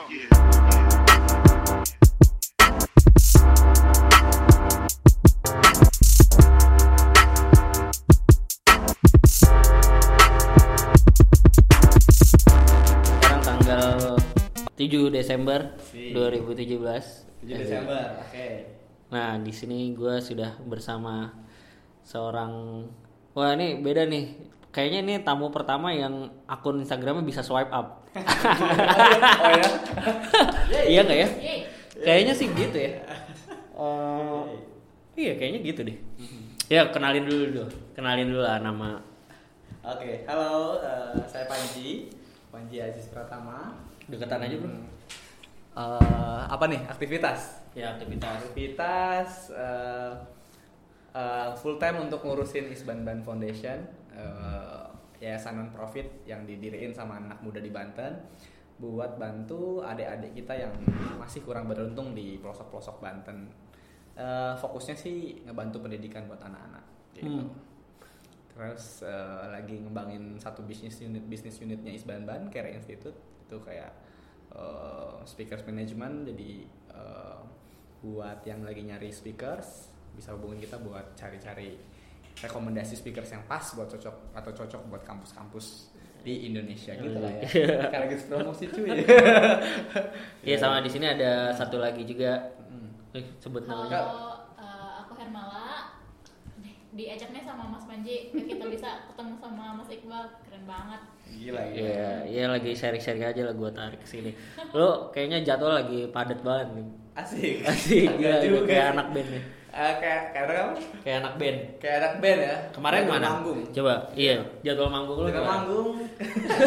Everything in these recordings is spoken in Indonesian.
Sekarang tanggal 7 Desember Si. 2017. 7 Desember, oke. Nah, di sini gue sudah bersama seorang Wah, ini beda nih. Kayaknya ini tamu pertama yang akun Instagramnya bisa swipe up. oh ya? iya nggak ya? Kayaknya sih gitu ya. Oh, iya kayaknya gitu deh. Ya kenalin dulu dulu, kenalin dulu lah nama. Oke, halo, eh, saya Panji, Panji Aziz Pratama. Deketan aja bro. Eh, apa nih aktivitas? Ya aktivitas. Aktivitas eh, eh, full time untuk ngurusin Isban Ban Foundation, eh, yayasan non profit yang didiriin sama anak muda di Banten buat bantu adik-adik kita yang masih kurang beruntung di pelosok-pelosok Banten. Eh, fokusnya sih ngebantu pendidikan buat anak-anak. Gitu. Hmm. Terus eh, lagi ngembangin satu bisnis unit bisnis unitnya Isban Ban Care Institute itu kayak eh, speakers management jadi eh, buat yang lagi nyari speakers bisa hubungin kita buat cari-cari rekomendasi speakers yang pas buat cocok atau cocok buat kampus-kampus di Indonesia gitu lah ya. Karena gitu promosi cuy. Iya sama di sini ada satu lagi juga. Hmm. Eh, sebut Halo, namanya. eh, aku Hermala. Diajaknya sama Mas Panji, kita bisa ketemu sama Mas Iqbal, keren banget. Gila gila. Iya, iya lagi sharing-sharing aja lah gua tarik ke sini. Lo kayaknya jadwal lagi padat banget nih. Asik. Asik, gila, juga kayak anak band nih. Eh, kayak kayak apa? Kayak anak band. Kayak anak band ya. Kemarin mana? Manggung. Coba, iya, jadwal manggung lo Jadwal manggung.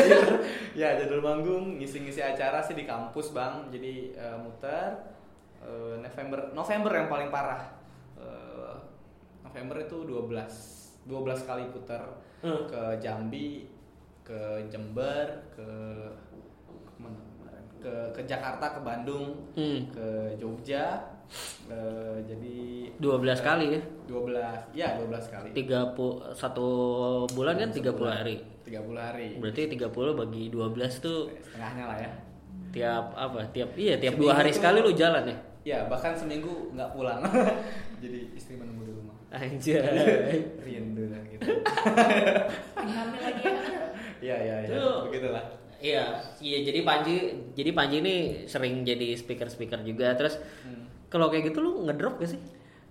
ya, jadwal manggung ngisi-ngisi acara sih di kampus, Bang. Jadi eh, muter eh, November November yang paling parah. Eh, November itu 12 12 kali putar Hmm. ke Jambi, ke Jember, ke? Ke Jakarta, ke Bandung, Hmm. ke Jogja. Eh, jadi 12 kali ya. 12 ya 12 kali 30 satu bulan kan 30 hari. 30 hari Berarti 30 bagi 12 tuh setengahnya lah ya tiap apa? Tiap iya, tiap Seminggu dua hari sekali lu jalan ya. ya bahkan seminggu nggak pulang jadi istri menunggu di rumah Anjay. rindu lah gitu hamil lagi ya. iya iya iya Tuh. begitulah Iya, iya jadi Panji jadi Panji ini sering jadi speaker-speaker juga. Terus Hmm. kalau kayak gitu lu ngedrop gak sih?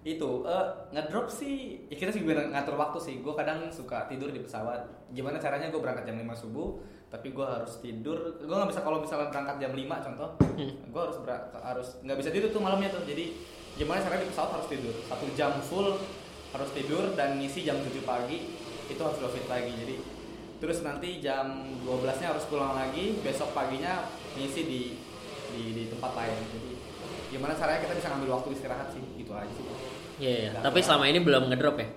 itu eh, ngedrop sih ya kita sih ngatur waktu sih gue kadang suka tidur di pesawat gimana caranya gue berangkat jam 5 subuh tapi gue harus tidur gue nggak bisa kalau misalnya berangkat jam 5 contoh Hmm. gue harus ber- harus nggak bisa tidur tuh malamnya tuh jadi gimana caranya di pesawat harus tidur satu jam full harus tidur dan ngisi jam 7 pagi itu harus udah fit lagi jadi terus nanti jam 12 nya harus pulang lagi besok paginya ngisi di di, di tempat lain jadi gimana caranya kita bisa ngambil waktu istirahat sih gitu aja sih Iya, iya. Nggak tapi selama ini belum ngedrop ya?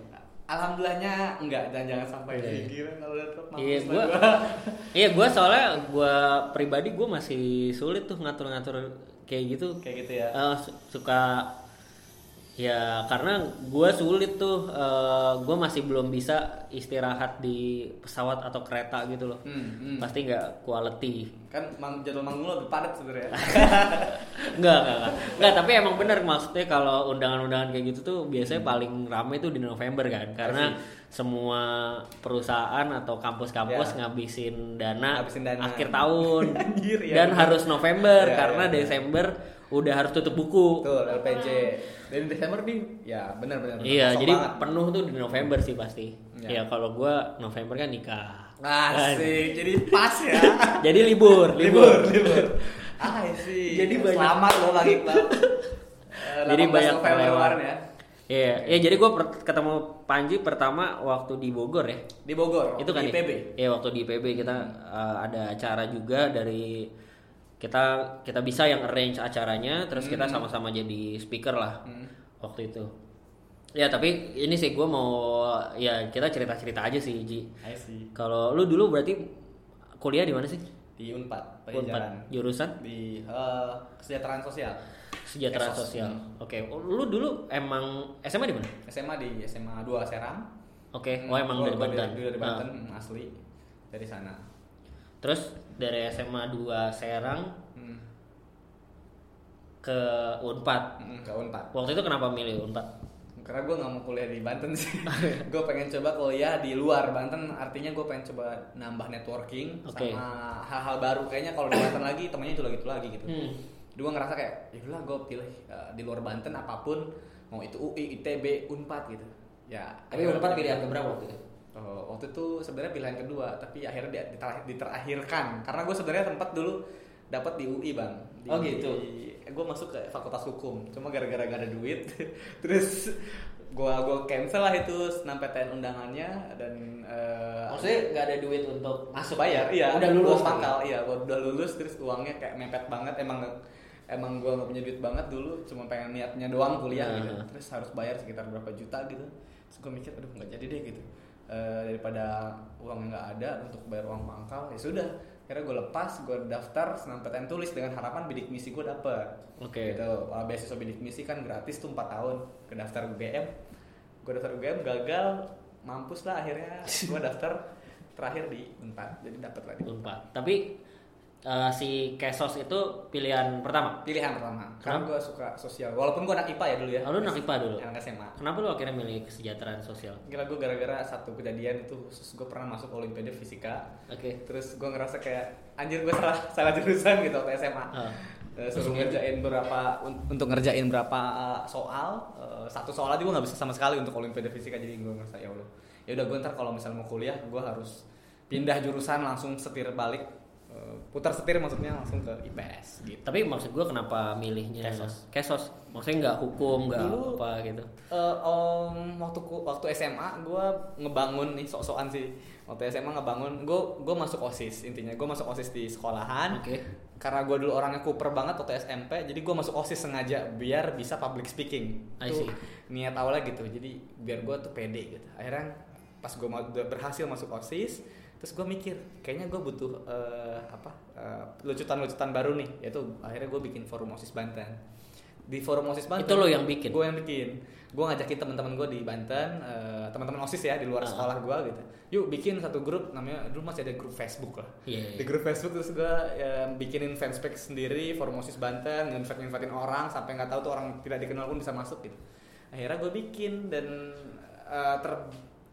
Alhamdulillahnya enggak dan jangan sampai Iya, sih iya. gila kalau drop Iya, gua. Iya, gua soalnya gua pribadi gua masih sulit tuh ngatur-ngatur kayak gitu. kayak gitu ya su- suka ya karena gua sulit tuh eh, gua masih belum bisa istirahat di pesawat atau kereta gitu loh. hmm, hmm. Pasti nggak quality. kan mang, jadwal manggung lo lebih padat sebenarnya Enggak, enggak, enggak. Enggak, tapi emang bener maksudnya kalau undangan-undangan kayak gitu tuh biasanya Hmm. paling rame tuh di November kan. Karena semua perusahaan atau kampus-kampus Ya. ngabisin dana, Ngabisin dana. akhir tahun. Anjir, ya Dan bener. harus November Ya, karena ya, ya. Desember udah harus tutup buku. Betul, LPJ. Dan Desember nih, ya benar benar. benar. Iya, jadi banget. penuh tuh di November sih pasti. Ya. Ya, kalau gua November kan nikah. Asik, jadi pas ya. Jadi libur, libur, libur. Ah, sih. Jadi banyak- Selamat lo lagi, Pak. Jadi banyak November kemarin ya. Iya, ya jadi gua per- ketemu Panji pertama waktu di Bogor ya. Di Bogor, itu kan di ya? IPB. Iya waktu di IPB kita uh, ada acara juga dari kita kita bisa yang arrange acaranya terus kita sama-sama jadi speaker lah Hmm. waktu itu ya tapi ini sih gue mau ya kita cerita cerita aja sih Ji kalau lu dulu berarti kuliah di mana sih Di Unpad, Unpad. Jurusan Di eh, kesejahteraan sosial. sejahtera Esos. sosial oke lu dulu emang SMA di mana SMA di SMA 2 Serang. oke oh emang Gua- dari Banten Dari, dari Banten, hmm, asli. Dari sana. Terus dari SMA 2 Serang Hmm. ke Unpad. Mm, ke Unpad Waktu itu kenapa milih Unpad? karena gue nggak mau kuliah di Banten sih gue pengen coba kuliah di luar Banten artinya gue pengen coba nambah networking Oke. sama hal-hal baru kayaknya kalau di Banten lagi temennya itu lagi itu lagi gitu Hmm. Jadi gue ngerasa kayak ya udah gue pilih uh, di luar Banten apa pun mau itu UI ITB Unpad gitu ya Tapi Unpad pilihan keberapa waktu itu? Oh, waktu itu sebenarnya pilihan kedua tapi akhirnya dia diter- diterakhirkan karena gue sebenarnya tempat dulu dapat di UI bang. Di, Oh, gitu. gue masuk ke fakultas hukum. Cuma gara-gara gak ada duit terus gue gue cancel lah itu SNMPTN undangannya dan eh, Maksudnya nggak ada duit untuk masuk bayar iya. Udah lulus pangkal iya gua udah lulus terus uangnya kayak mepet banget. Emang emang gue nggak punya duit banget dulu cuma pengen niatnya doang kuliah gitu. Nah. terus harus bayar sekitar berapa juta gitu. Terus gue mikir aduh nggak jadi deh gitu Eh, daripada uangnya nggak ada untuk bayar uang pangkal ya sudah. Akhirnya gue lepas gue daftar SNMPTN tulis dengan harapan bidik misi gue dapet. Oke. gitu. Kalau beasiswa bidik misi kan gratis tuh 4 tahun ke daftar UGM gue daftar UGM gagal mampus lah akhirnya. Gue daftar terakhir di Unpad jadi dapat lagi. Unpad. Tapi eh, si Kesos itu pilihan pertama. pilihan pertama karena gue suka sosial walaupun gue anak IPA ya dulu ya Oh, lu anak IPA dulu. anak SMA Kenapa lu akhirnya milih kesejahteraan sosial? gila gue gara-gara satu kejadian itu khusus gue pernah masuk olimpiade fisika Oke. terus gue ngerasa kayak anjir gue salah salah jurusan gitu waktu SMA Ah. Eh, suruh ngerjain berapa un- untuk ngerjain berapa uh, soal eh, satu soal aja gue nggak bisa sama sekali untuk olimpiade fisika jadi gue ngerasa ya udah ya udah gue ntar kalau misalnya mau kuliah gue harus pindah jurusan langsung setir balik eh, putar setir maksudnya langsung ke IPS gitu Tapi maksud gua kenapa milihnya Kesos. Kesos? Maksudnya nggak hukum, nggak apa gitu. Eh, om, waktu waktu SMA gue ngebangun nih sok-sokan sih waktu SMA ngebangun gue gue masuk osis intinya gue masuk osis di sekolahan Oke. karena gue dulu orangnya kuper banget waktu SMP jadi gue masuk osis sengaja biar bisa public speaking I Tuh see. niat awalnya gitu jadi biar gue tuh pede gitu akhirnya pas gue berhasil masuk osis terus gue mikir kayaknya gue butuh eh, apa eh, lucutan-lucutan baru nih yaitu akhirnya gue bikin forum osis Banten di forum osis Banten Itu lo yang bikin? gue yang bikin gue ngajakin teman-teman gue di Banten eh, teman-teman osis ya di luar Ah. sekolah gue gitu yuk bikin satu grup namanya dulu masih ada grup Facebook lah Iya, iya. di grup Facebook terus gue ya, bikinin fanspage sendiri forum osis Banten nginvite nginvitin orang sampai nggak tahu tuh orang tidak dikenal pun bisa masuk gitu akhirnya gue bikin dan eh, ter,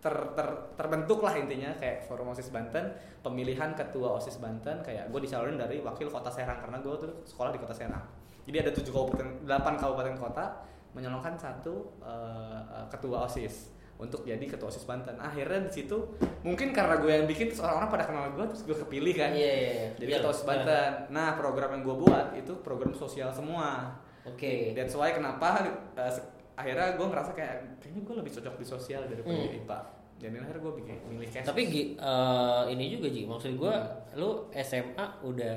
ter, ter- terbentuk lah intinya kayak forum osis Banten pemilihan ketua osis Banten kayak gue disalonin dari wakil kota Serang karena gue tuh sekolah di kota Serang jadi ada tujuh kabupaten delapan kabupaten kota menyalonkan satu eh, ketua osis untuk jadi ketua osis Banten akhirnya di situ mungkin karena gue yang bikin terus orang-orang pada kenal gue terus gue kepilih kan Iya, iya, iya. jadi Iya, ketua osis iya. Banten nah program yang gue buat itu program sosial semua Oke. that's why kenapa uh, akhirnya gue ngerasa kayak kayaknya gue lebih cocok di sosial daripada Hmm. di IPA jadi akhirnya gue bikin milih cash Tapi eh, ini juga Ji, maksud gua lu SMA udah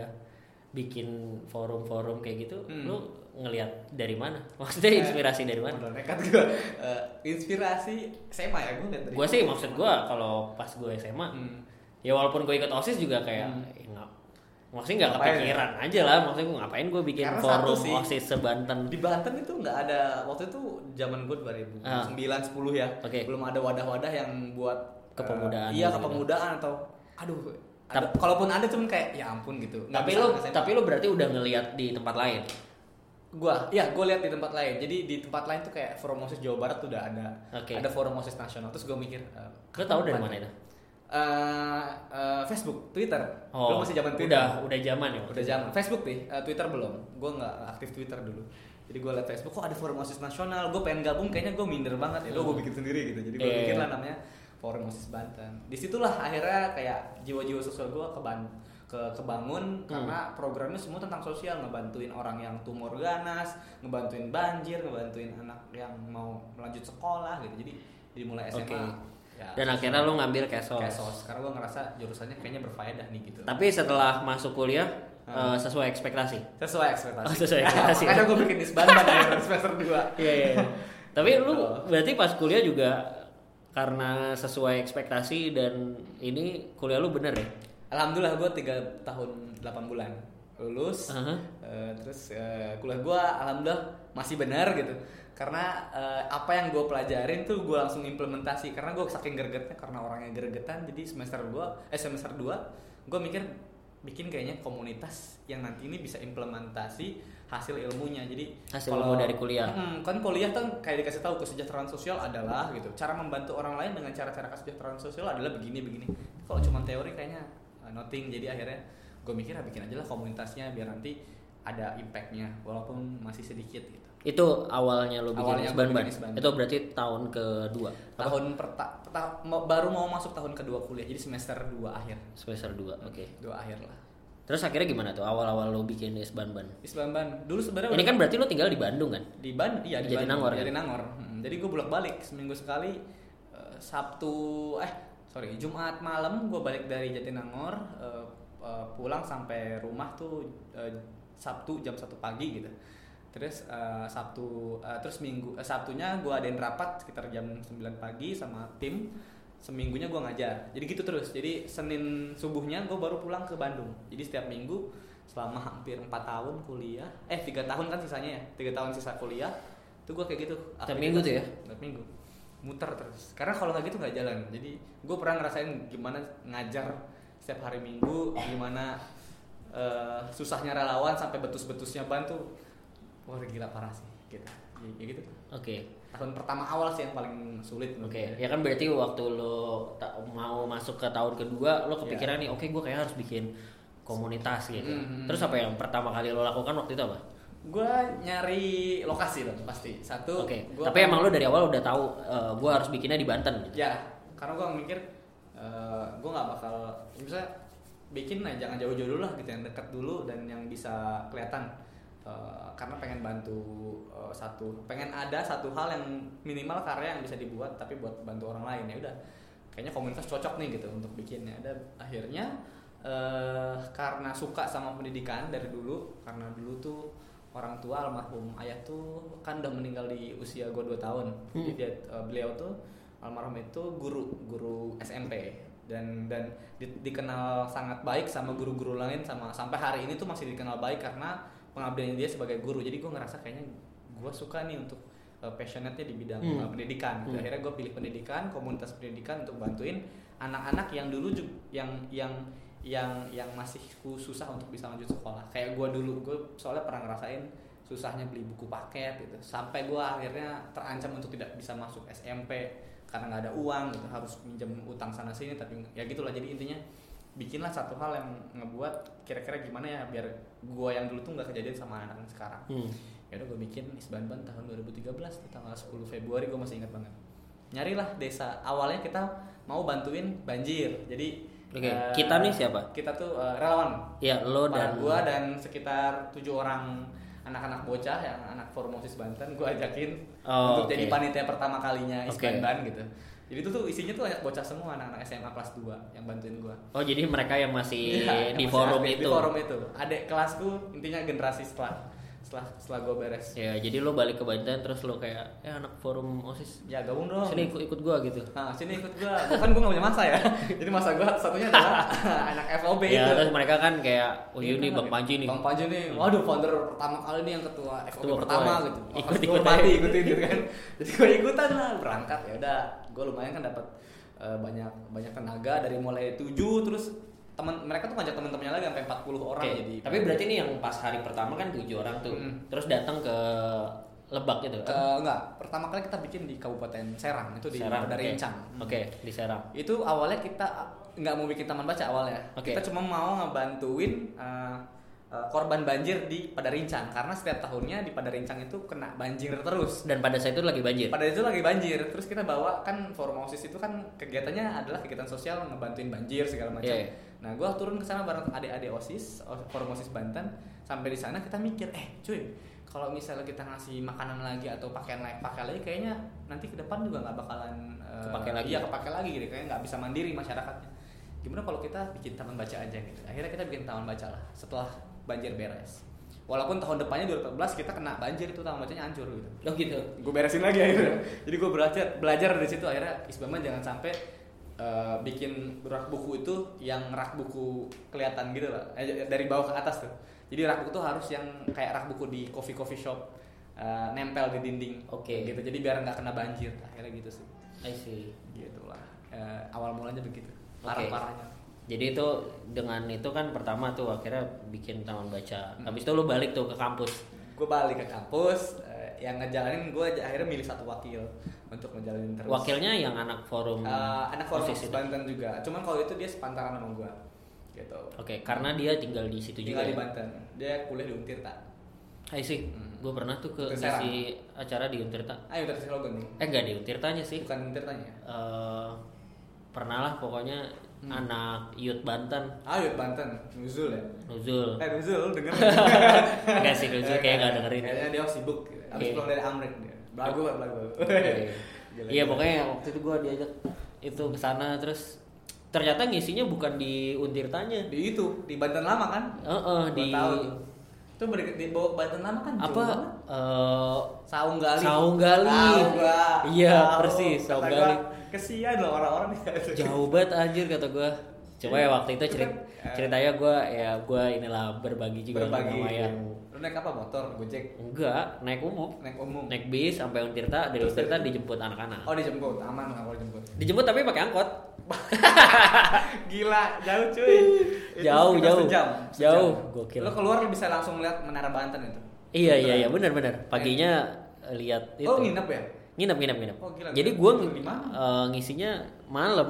bikin forum-forum kayak gitu, Hmm. lu ngelihat dari mana? Maksudnya inspirasi dari mana? Udah nekat gue Uh, inspirasi SMA ya gue dari Gua sih maksud gua kalau pas gua SMA, Hmm. ya walaupun gue ikut osis juga kayak Hmm. Eh, maksudnya nggak ya? kepikiran aja lah maksudnya gue ngapain gue bikin Karena forum sih, osis sebanten di Banten itu nggak ada waktu itu zaman gue 2009 Ah. 10 ya Oke. belum ada wadah-wadah yang buat uh, Kepemudaan iya gitu. kepemudaan atau aduh ada, kalaupun ada cuman kayak ya ampun gitu Nggak tapi SMA. tapi lu berarti udah ngelihat di tempat lain gua ya gue lihat di tempat lain jadi di tempat lain tuh kayak forum osis Jawa Barat tuh udah ada Oke. ada forum osis nasional terus gue mikir uh, lu tahu dari kapan mana ya? itu Eh, eh, Facebook Twitter. Oh Dulu masih zaman Twitter. udah udah zaman ya udah zaman. Facebook nih eh, Twitter belum. Gue nggak aktif Twitter dulu. Jadi gue liat Facebook kok ada forum osis nasional? Gue pengen gabung kayaknya gue minder banget ya. Gue Hmm. bikin sendiri gitu. Jadi gue Iya, bikin iya. lah namanya forum osis Banten. Di situlah akhirnya kayak jiwa-jiwa sosial gue keban ke kebangun Hmm. karena programnya semua tentang sosial. Ngebantuin orang yang tumor ganas ngebantuin banjir ngebantuin anak yang mau melanjut sekolah gitu. Jadi jadi mulai SMA Oke. Ya, dan akhirnya lu ngambil kesos, kesos karena gue ngerasa jurusannya kayaknya berfaedah nih gitu tapi setelah masuk kuliah Hmm. eh, sesuai ekspektasi sesuai ekspektasi Oh, sesuai ekspektasi. makanya gue bikin isban akhir semester 2 Iya iya. iya. Tapi lu Gitu. berarti pas kuliah juga karena sesuai ekspektasi dan ini kuliah lu bener ya? Alhamdulillah gue tiga tahun 8 bulan lulus Aha. Eh, terus eh, kuliah gue alhamdulillah masih benar gitu karena eh, apa yang gue pelajarin tuh gue langsung implementasi. Karena gue saking gregetnya karena orangnya gregetan jadi semester 2 eh semester 2 gue mikir bikin kayaknya komunitas yang nanti ini bisa implementasi hasil ilmunya. Jadi Hasil ilmu dari kuliah. Mm, kan kuliah kan kayak dikasih tahu kesejahteraan sosial adalah gitu. Cara membantu orang lain dengan cara-cara kesejahteraan sosial adalah begini begini. Kalau cuma teori kayaknya uh, nothing. Jadi akhirnya gue mikir ah, bikin aja lah komunitasnya biar nanti ada impactnya. Walaupun masih sedikit gitu Itu awalnya lo bikin Awalnya Isban Ban. Isban. Itu berarti tahun kedua. Tahun perta, perta- mau- baru mau masuk tahun kedua kuliah jadi semester 2 akhir semester 2. Oke. dua akhir lah Terus akhirnya gimana tuh awal-awal lo bikin Isban Ban? Islam Ban dulu sebenarnya Ini kan berarti lo tinggal di Bandung kan? di Ban iya Di di, Jatinangor, Bandung, kan? Jatinangor. Hmm, jadi gue bolak balik seminggu sekali eh, Sabtu eh sorry Jumat malam gue balik dari Jatinangor eh, eh, pulang sampai rumah tuh eh, Sabtu jam satu pagi gitu terus eh, Sabtu eh, terus minggu eh, Sabtunya gue adain rapat sekitar jam 9 pagi sama tim. Seminggunya gue ngajar. Jadi gitu terus. Jadi Senin subuhnya gue baru pulang ke Bandung. Jadi setiap minggu selama hampir empat tahun kuliah eh tiga tahun kan sisanya ya tiga tahun sisa kuliah itu gue kayak gitu. Tiap minggu tuh ya? tiap minggu. Muter terus. Karena kalau nggak gitu nggak jalan. Jadi gue pernah ngerasain gimana ngajar setiap hari minggu gimana eh, susahnya relawan sampai betus-betusnya bantu wah gila parah sih gitu ya, ya gitu Oke. tahun pertama awal sih yang paling sulit Oke, gue. ya kan berarti waktu lo mau masuk ke tahun kedua, lo kepikiran nih, oke gue kayak harus bikin komunitas gitu. Mhm. Terus apa yang pertama kali lo lakukan waktu itu apa? gue nyari lokasi dong pasti satu Oke. gua Tapi emang lo dari awal udah tahu gue harus bikinnya di Banten. Gitu. ya karena gue mikir gue nggak bakal bisa bikin nah jangan jauh-jauh dulu lah gitu yang dekat dulu dan yang bisa kelihatan Eh, karena pengen bantu eh, satu pengen ada satu hal yang minimal karya yang bisa dibuat tapi buat bantu orang lain. Ya udah kayaknya komunitas cocok nih gitu untuk bikinnya. Dan akhirnya eh karena suka sama pendidikan dari dulu karena dulu tuh orang tua almarhum ayah tuh kan udah meninggal di usia gue 2 tahun. Jadi Hmm. dia, eh, beliau tuh almarhum itu guru guru SMP dan dan di- dikenal sangat baik sama guru-guru lain sama sampai hari ini tuh masih dikenal baik karena pengabdiannya dia sebagai guru jadi gue ngerasa kayaknya gue suka nih untuk uh, passionate-nya di bidang Hmm. uh, pendidikan Gitu. Hmm. akhirnya gue pilih pendidikan komunitas pendidikan untuk bantuin anak-anak yang dulu juga yang yang yang yang masih ku- susah untuk bisa lanjut sekolah kayak gue dulu gue soalnya pernah ngerasain susahnya beli buku paket gitu sampai gue akhirnya terancam untuk tidak bisa masuk SMP karena nggak ada uang gitu harus minjem utang sana sini tapi ya gitulah jadi intinya bikinlah satu hal yang ngebuat kira-kira gimana ya biar gue yang dulu tuh nggak kejadian sama anak yang sekarang Hmm. ya udah gue bikin Isbanban tahun 2013 tuh, tanggal 10 Februari gue masih ingat banget nyarilah desa awalnya kita mau bantuin banjir jadi Oke, eh, kita nih siapa? kita tuh eh, relawan Ya lo dan dan gua dan sekitar tujuh orang anak-anak bocah yang anak formosis Banten gue ajakin Oh, untuk oke. jadi panitia pertama kalinya. Isbanban gitu jadi itu tuh isinya tuh banyak bocah semua anak-anak SMA kelas 2 yang bantuin gua Oh jadi mereka yang masih Iya, di yang masih forum aktif itu. di forum itu adik kelasku intinya generasi setelah setelah setelah gue beres Ya jadi lo balik ke Banten terus lo kayak ya anak forum osis ya gabung dong sini ikut ikut gua gitu. Nah, sini ikut gua. Kan gua gak punya masa ya. Jadi masa gua satunya adalah anak FOB Ya itu. terus mereka kan kayak oh Iya, ini kan, Bang Panji nih. Bang Panji nih. Waduh, founder pertama kali nih yang ketua FOB Ketua- pertama ketua ya. gitu. Ikut- ikut mati ikutin gitu kan. Jadi gua ikutan lah berangkat ya udah. Gua lumayan kan dapat eh, banyak banyak tenaga dari mulai 7 terus teman mereka tuh ngajak teman-temannya lagi sampai 40 orang Oke. jadi. Tapi berarti nih yang pas hari pertama kan tujuh orang tuh. Mm. Terus datang ke Lebak gitu. Eh, enggak, pertama kali kita bikin di Kabupaten Serang itu di Serang, dari oke. Incang. Oke, di Serang. itu awalnya kita nggak mau bikin taman baca awalnya Oke. kita cuma mau ngebantuin uh, uh, korban banjir di Padarincang. Karena setiap tahunnya di Padarincang itu kena banjir terus. Dan pada saat itu lagi banjir. pada itu lagi banjir. Terus kita bawa kan forum osis itu kan kegiatannya adalah kegiatan sosial ngebantuin banjir segala macam. Iya, iya. nah gue turun ke sana bareng adik-adik osis o- forum osis Banten. Sampai di sana kita mikir eh cuy kalau misalnya kita ngasih makanan lagi atau pakaian lagi pakai lagi kayaknya nanti ke depan juga nggak bakalan eh, Kepake lagi. iya kepake lagi gitu. Kayaknya nggak bisa mandiri masyarakatnya. Gimana kalau kita bikin taman baca aja gitu. Akhirnya kita bikin taman baca lah. Setelah banjir beres. Walaupun tahun depannya 2014 kita kena banjir itu taman bacanya hancur gitu. Oh gitu. gue beresin lagi akhirnya. Jadi gue belajar belajar dari situ. Akhirnya Isbaman jangan sampai eh, bikin rak buku itu yang rak buku kelihatan gitu lah. Eh, dari bawah ke atas tuh. Jadi rak buku tuh harus yang kayak rak buku di coffee coffee shop eh, nempel di dinding. Oke. gitu. Jadi biar nggak kena banjir. Akhirnya gitu sih. I see. gitu lah. Eh, awal mulanya begitu. Parah parahnya Jadi itu dengan itu kan pertama tuh akhirnya bikin taman baca. Hmm. Habis itu lu balik tuh ke kampus. gue balik ke kampus eh, yang ngejalanin gue akhirnya milih satu wakil untuk ngejalanin terus Wakilnya yang anak forum. Eh, anak forum OSIS itu. Banten juga cuman kalau itu dia sepantaran sama gue gitu Oke, karena dia tinggal di situ tinggal juga. di ya? Banten dia kuliah di Untirta I see. Hmm. Gue pernah tuh ke ngisi acara di Untirta. ayo terus slogan nih Eh enggak di Untirtanya sih. bukan Untirtanya Eh pernah lah pokoknya Hmm. anak Youth Banten ayo Banten Nuzul ya Nuzul. eh Nuzul lu denger Enggak sih Nuzul kayak enggak dengerin. kayaknya dia sibuk abis pulang dari Amrik dia belagu lah belagu Iya pokoknya waktu itu gue diajak itu ke sana terus ternyata ngisinya bukan di Untirtanya. di itu di Banten lama kan Heeh, Gua di tahu tuh. itu ber- di bawah Banten lama kan apa eh Saung Gali. Saung Gali. Iya, persis, Kata Saung gua, Gali. Kesian loh orang-orang jauh banget anjir kata gue coba ya waktu itu cerit kan, eh, ceritanya gue ya gue inilah berbagi juga Berbagi. sama yang Lu naik apa? Motor, Gojek, enggak naik umum naik umum. naik bis sampai Untirta dari Untirta dijemput anak-anak Oh dijemput, aman lah kalau dijemput. dijemput tapi pakai angkot Gila, jauh cuy. Jauh, jauh. Sejam, Jauh, sejam. gokil. Lu keluar lu bisa langsung lihat Menara Banten itu. iya iya iya benar-benar paginya eh, lihat itu Oh nginep ya? Nginep nginep nginep Oh, gila. jadi gue mana? ngisinya malam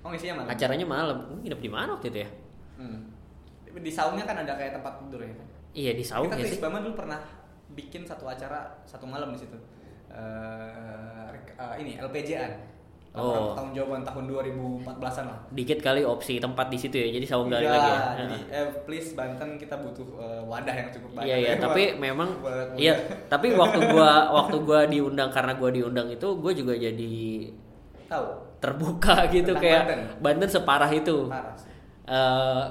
Oh ngisinya mana? acaranya malam Gua nginep di mana waktu itu ya Hmm. Di saungnya kan ada kayak tempat tidur ya. iya di saung Kita ya sih dulu pernah bikin satu acara satu malam di situ. Rek- eh, ini LPJ-an. Oh. Tahun jawaban tahun 2014-an lah. dikit kali opsi tempat di situ ya jadi saung gali Iya, lagi ya jadi eh, please Banten kita butuh eh, wadah yang cukup banyak. Iya iya, Buat- tapi memang iya, tapi waktu gua waktu gua diundang karena gua diundang itu gua juga jadi tahu. terbuka gitu Tentang kayak Banten. Banten separah itu. Parah sih. Eh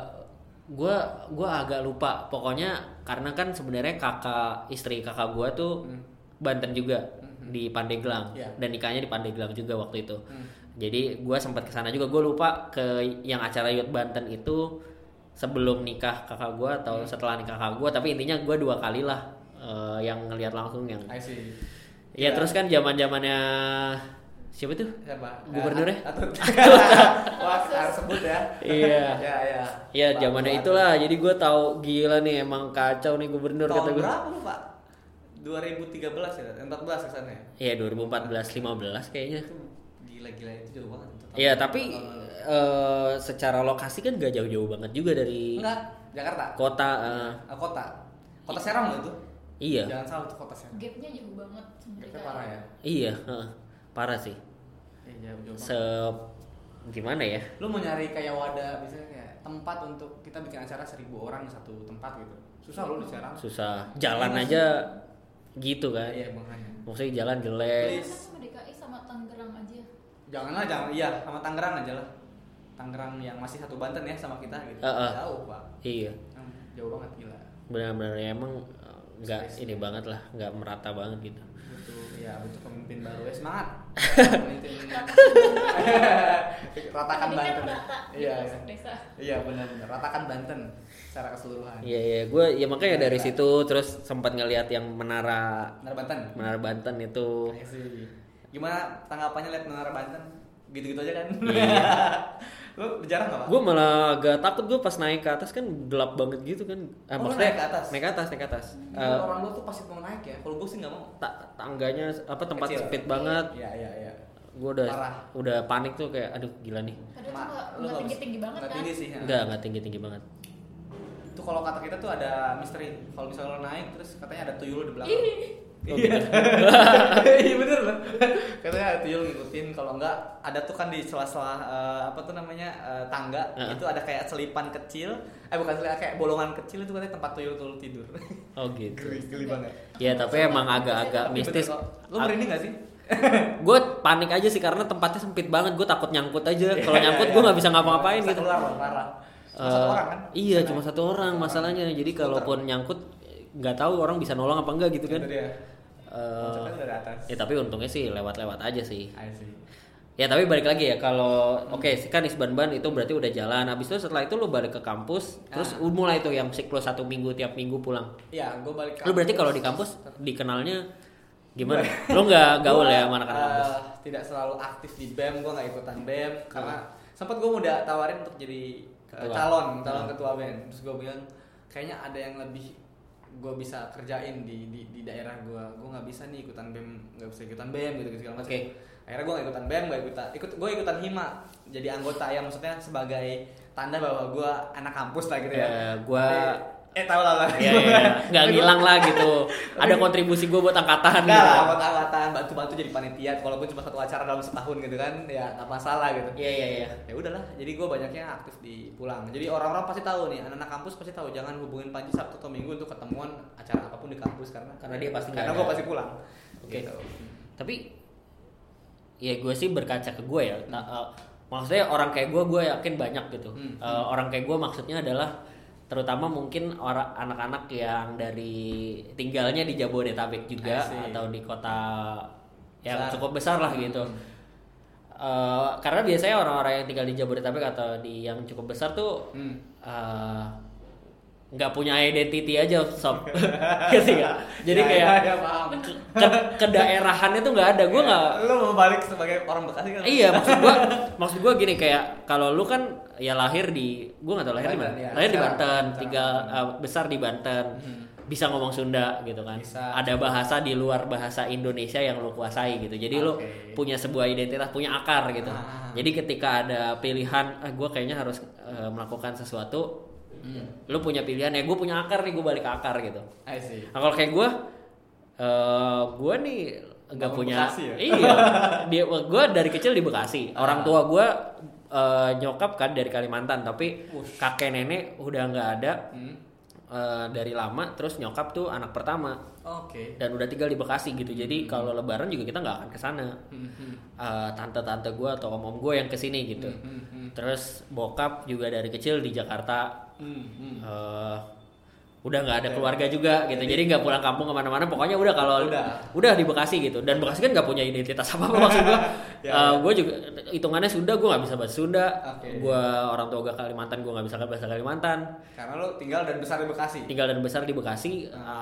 gua gua agak lupa pokoknya karena kan sebenarnya kakak istri kakak gua tuh Hmm. Banten juga di Pandeglang Iya. dan nikahnya di Pandeglang juga waktu itu. Hmm. Jadi gua sempat ke sana juga. Gue lupa ke yang acara Youth Banten itu sebelum nikah kakak gua atau Hmm. setelah nikah kakak gua. Tapi intinya gua dua kali lah eh, yang ngelihat langsung yang. I see. Ya Iya. terus kan zaman zamannya siapa tuh? Siapa? Gubernurnya? Atut. Wah, harus sebut ya. Iya. Ya, ya. Ya Pak, zamannya itulah. Jadi gue tahu gila nih emang kacau nih gubernur kata Tahun gue. berapa lu, Pak? 2013 ya? 14 ke sana ya? Iya 2014 15 kayaknya. Itu gila-gila itu jauh banget. Iya tapi eh, secara lokasi kan gak jauh-jauh banget juga dari enggak Jakarta. kota. eh, Ah, kota. Kota Serang loh itu. iya. Jangan salah itu kota Serang. Gapnya jauh banget DKI. parah ya. Iya, heeh. parah sih. Iya, jauh, jauh banget. Se gimana ya? Lu mau nyari kayak wadah misalnya kayak tempat untuk kita bikin acara seribu orang di satu tempat gitu. Susah lu di Serang. Susah. Jalan aja gitu kan. Iya, makanya. Maksudnya jalan jelek. Please. Kan sama DKI sama Tangerang aja. Janganlah, jangan. Iya, sama Tangerang aja lah. Tangerang yang masih satu Banten ya sama kita gitu. Heeh. Jauh, Pak. Iya. Hmm, Jauh banget gila. Benar-benar ya, emang eh, nggak ini banget lah, nggak merata banget gitu. Butuh ya butuh pemimpin baru ya semangat. Ratakan kan Banten. Iya, iya. desa. Iya benar-benar ratakan Banten secara keseluruhan. Iya iya, gue ya makanya dari Iya. situ terus sempat ngelihat yang menara Menara Banten. menara Banten itu. Gimana tanggapannya lihat Menara Banten? Gitu-gitu aja kan? Iya. Lu jarang gak, Pak? Gue malah agak takut gue pas naik ke atas kan gelap banget gitu kan. Ah, Oh, maksudnya naik ke atas? Naik ke atas, naik ke atas. Kalau Eh, orang lu tuh pasti mau naik ya. Kalau gue sih nggak mau. ta- tangganya apa tempat Kecil. sempit banget. Iya iya iya. Gue udah Parah. udah panik tuh kayak aduh gila nih. Padahal Ma- tuh nggak- lu nggak nggak tinggi-tinggi bisa- banget nggak kan. tinggi sih. ya. Enggak, enggak tinggi-tinggi banget. Itu kalau kata kita tuh ada misteri. Kalau misalnya lo naik terus katanya ada tuyul di belakang. Iya. gitu. Iya bener loh. Katanya ada tuyul ngikutin. Kalau enggak ada tuh kan di sela-sela eh, apa tuh namanya eh, tangga Heeh. itu ada kayak selipan kecil. Eh bukan selipan kayak bolongan kecil itu katanya tempat tuyul tuyul tidur. Oh gitu. geli, geli banget. Ya tapi emang agak-agak Tapi mistis. Lu merinding gak sih? gue panik aja sih karena tempatnya sempit banget. Gue takut nyangkut aja. Kalau Iya, nyangkut iya, gue iya. nggak bisa ngapa-ngapain gitu. keluar parah. Cuma Eh, satu orang kan? Iya, cuma satu orang masalahnya. Jadi kalaupun nyangkut nggak tahu orang bisa nolong apa enggak gitu kan. Itu. Eh, dari atas. ya tapi untungnya sih lewat-lewat aja sih. Ya tapi balik lagi ya kalau oke kan Isban-ban itu berarti udah jalan. Habis itu setelah itu lu balik ke kampus, terus Ah. mulai tuh yang siklus satu minggu tiap minggu pulang. Iya, gue balik Lu berarti kalau di kampus dikenalnya gimana? Lu nggak gaul ya anak-anak eh, kampus? tidak selalu aktif di BEM, gue nggak ikutan BEM karena sempat gue udah tawarin untuk jadi Ke- Ketua. calon calon Hmm. ketua band terus gue bilang kayaknya ada yang lebih gue bisa kerjain di di, di daerah gue gue nggak bisa nih ikutan bem nggak bisa ikutan bem gitu segala macam. Oke. akhirnya gue nggak ikutan bem gue ikutan ikut gue ikutan hima jadi anggota yang maksudnya sebagai tanda bahwa gue anak kampus lah gitu ya. Ya, Tapi- eh tau lah lah Iya, iya, iya. nggak ngilang lah gitu. Ada kontribusi gue buat angkatan Enggak gitu. lah, buat angkatan, bantu-bantu jadi panitia. Walaupun cuma satu acara dalam setahun gitu kan, ya nggak masalah gitu. Iya iya iya. Ya udahlah, jadi gue banyaknya aktif di pulang. Jadi orang-orang pasti tahu nih, anak-anak kampus pasti tahu jangan hubungin Panji Sabtu atau Minggu untuk ketemuan acara apa pun di kampus karena Karena dia pasti karena nggak gue pasti pulang. Oke. Gitu. Tapi ya gue sih berkaca ke gue ya. Ta- eh, maksudnya orang kayak gue gue yakin banyak gitu. Hmm. Eh, orang kayak gue maksudnya adalah terutama mungkin orang anak-anak yang dari tinggalnya di Jabodetabek juga atau di kota yang Besar. cukup besar lah gitu. Eh, karena biasanya orang-orang yang tinggal di Jabodetabek atau di yang cukup besar tuh Hmm. eh, nggak punya identity aja sob Ngerti nggak? jadi Ya, kayak ya, ya, paham. ke, ke daerahannya tuh nggak ada gue nggak Lu mau balik sebagai orang Bekasi kan? iya maksud gue maksud gue gini kayak kalau lu kan ya lahir di gue nggak tahu lahir di mana ya. lahir di. Banten tinggal uh, besar di Banten Hmm. bisa ngomong Sunda gitu kan Bisa. ada bahasa di luar bahasa Indonesia yang lu kuasai gitu jadi lu Oke. punya sebuah identitas punya akar gitu Ah. jadi ketika ada pilihan ah, gue kayaknya harus uh, melakukan sesuatu Hmm. lu punya pilihan ya gue punya akar nih gue balik ke akar gitu I see. Nah kalau kayak gue, eh gue nih nggak punya, Bekasi ya? iya, dia gue dari kecil di Bekasi. Orang tua gue eh, nyokap kan dari Kalimantan, tapi Wush. kakek nenek udah nggak ada Hmm. eh, dari lama. Terus nyokap tuh anak pertama Oke. dan udah tinggal di Bekasi gitu. Jadi kalau Lebaran juga kita nggak akan ke sana. Hmm, hmm. Eh, tante-tante gue atau om-om gue yang ke sini gitu. Hmm, hmm, Terus bokap juga dari kecil di Jakarta hmm, hmm. eh udah nggak ada keluarga juga gitu jadi nggak pulang kampung ke mana-mana pokoknya udah kalau Udah. udah di Bekasi gitu dan Bekasi kan nggak punya identitas apa apa maksud gua Ya, Eh, ya. gua juga hitungannya Sunda gua nggak bisa bahasa Sunda Oke. gua orang tua gua Kalimantan gua nggak bisa bahasa Kalimantan Karena lu tinggal dan besar di Bekasi. tinggal dan besar di Bekasi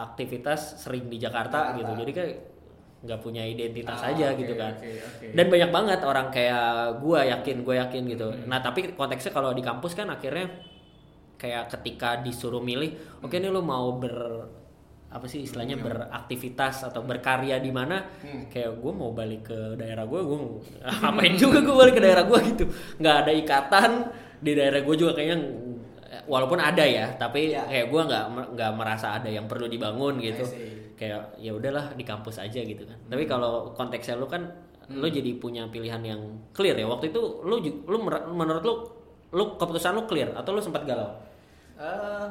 aktivitas sering di Jakarta, Jakarta. gitu jadi kayak nggak punya identitas Ah, aja oke, gitu kan oke, oke. dan banyak banget orang kayak gua yakin gue yakin gitu Hmm. nah tapi konteksnya kalau di kampus kan akhirnya kayak ketika disuruh milih oke Hmm. nih lu mau ber apa sih istilahnya beraktivitas atau berkarya di mana? Hmm. kayak gue mau balik ke daerah gue gue ngapain juga gue balik ke daerah gue gitu. Nggak ada ikatan di daerah gue juga kayaknya walaupun ada ya tapi Iya. kayak gue nggak nggak merasa ada yang perlu dibangun gitu. Kayak ya udahlah di kampus aja gitu kan. Tapi kalau konteksnya lu kan lu jadi punya pilihan yang clear ya. Waktu itu lu lu menurut lu lu keputusan lu clear atau lu sempat galau Eh,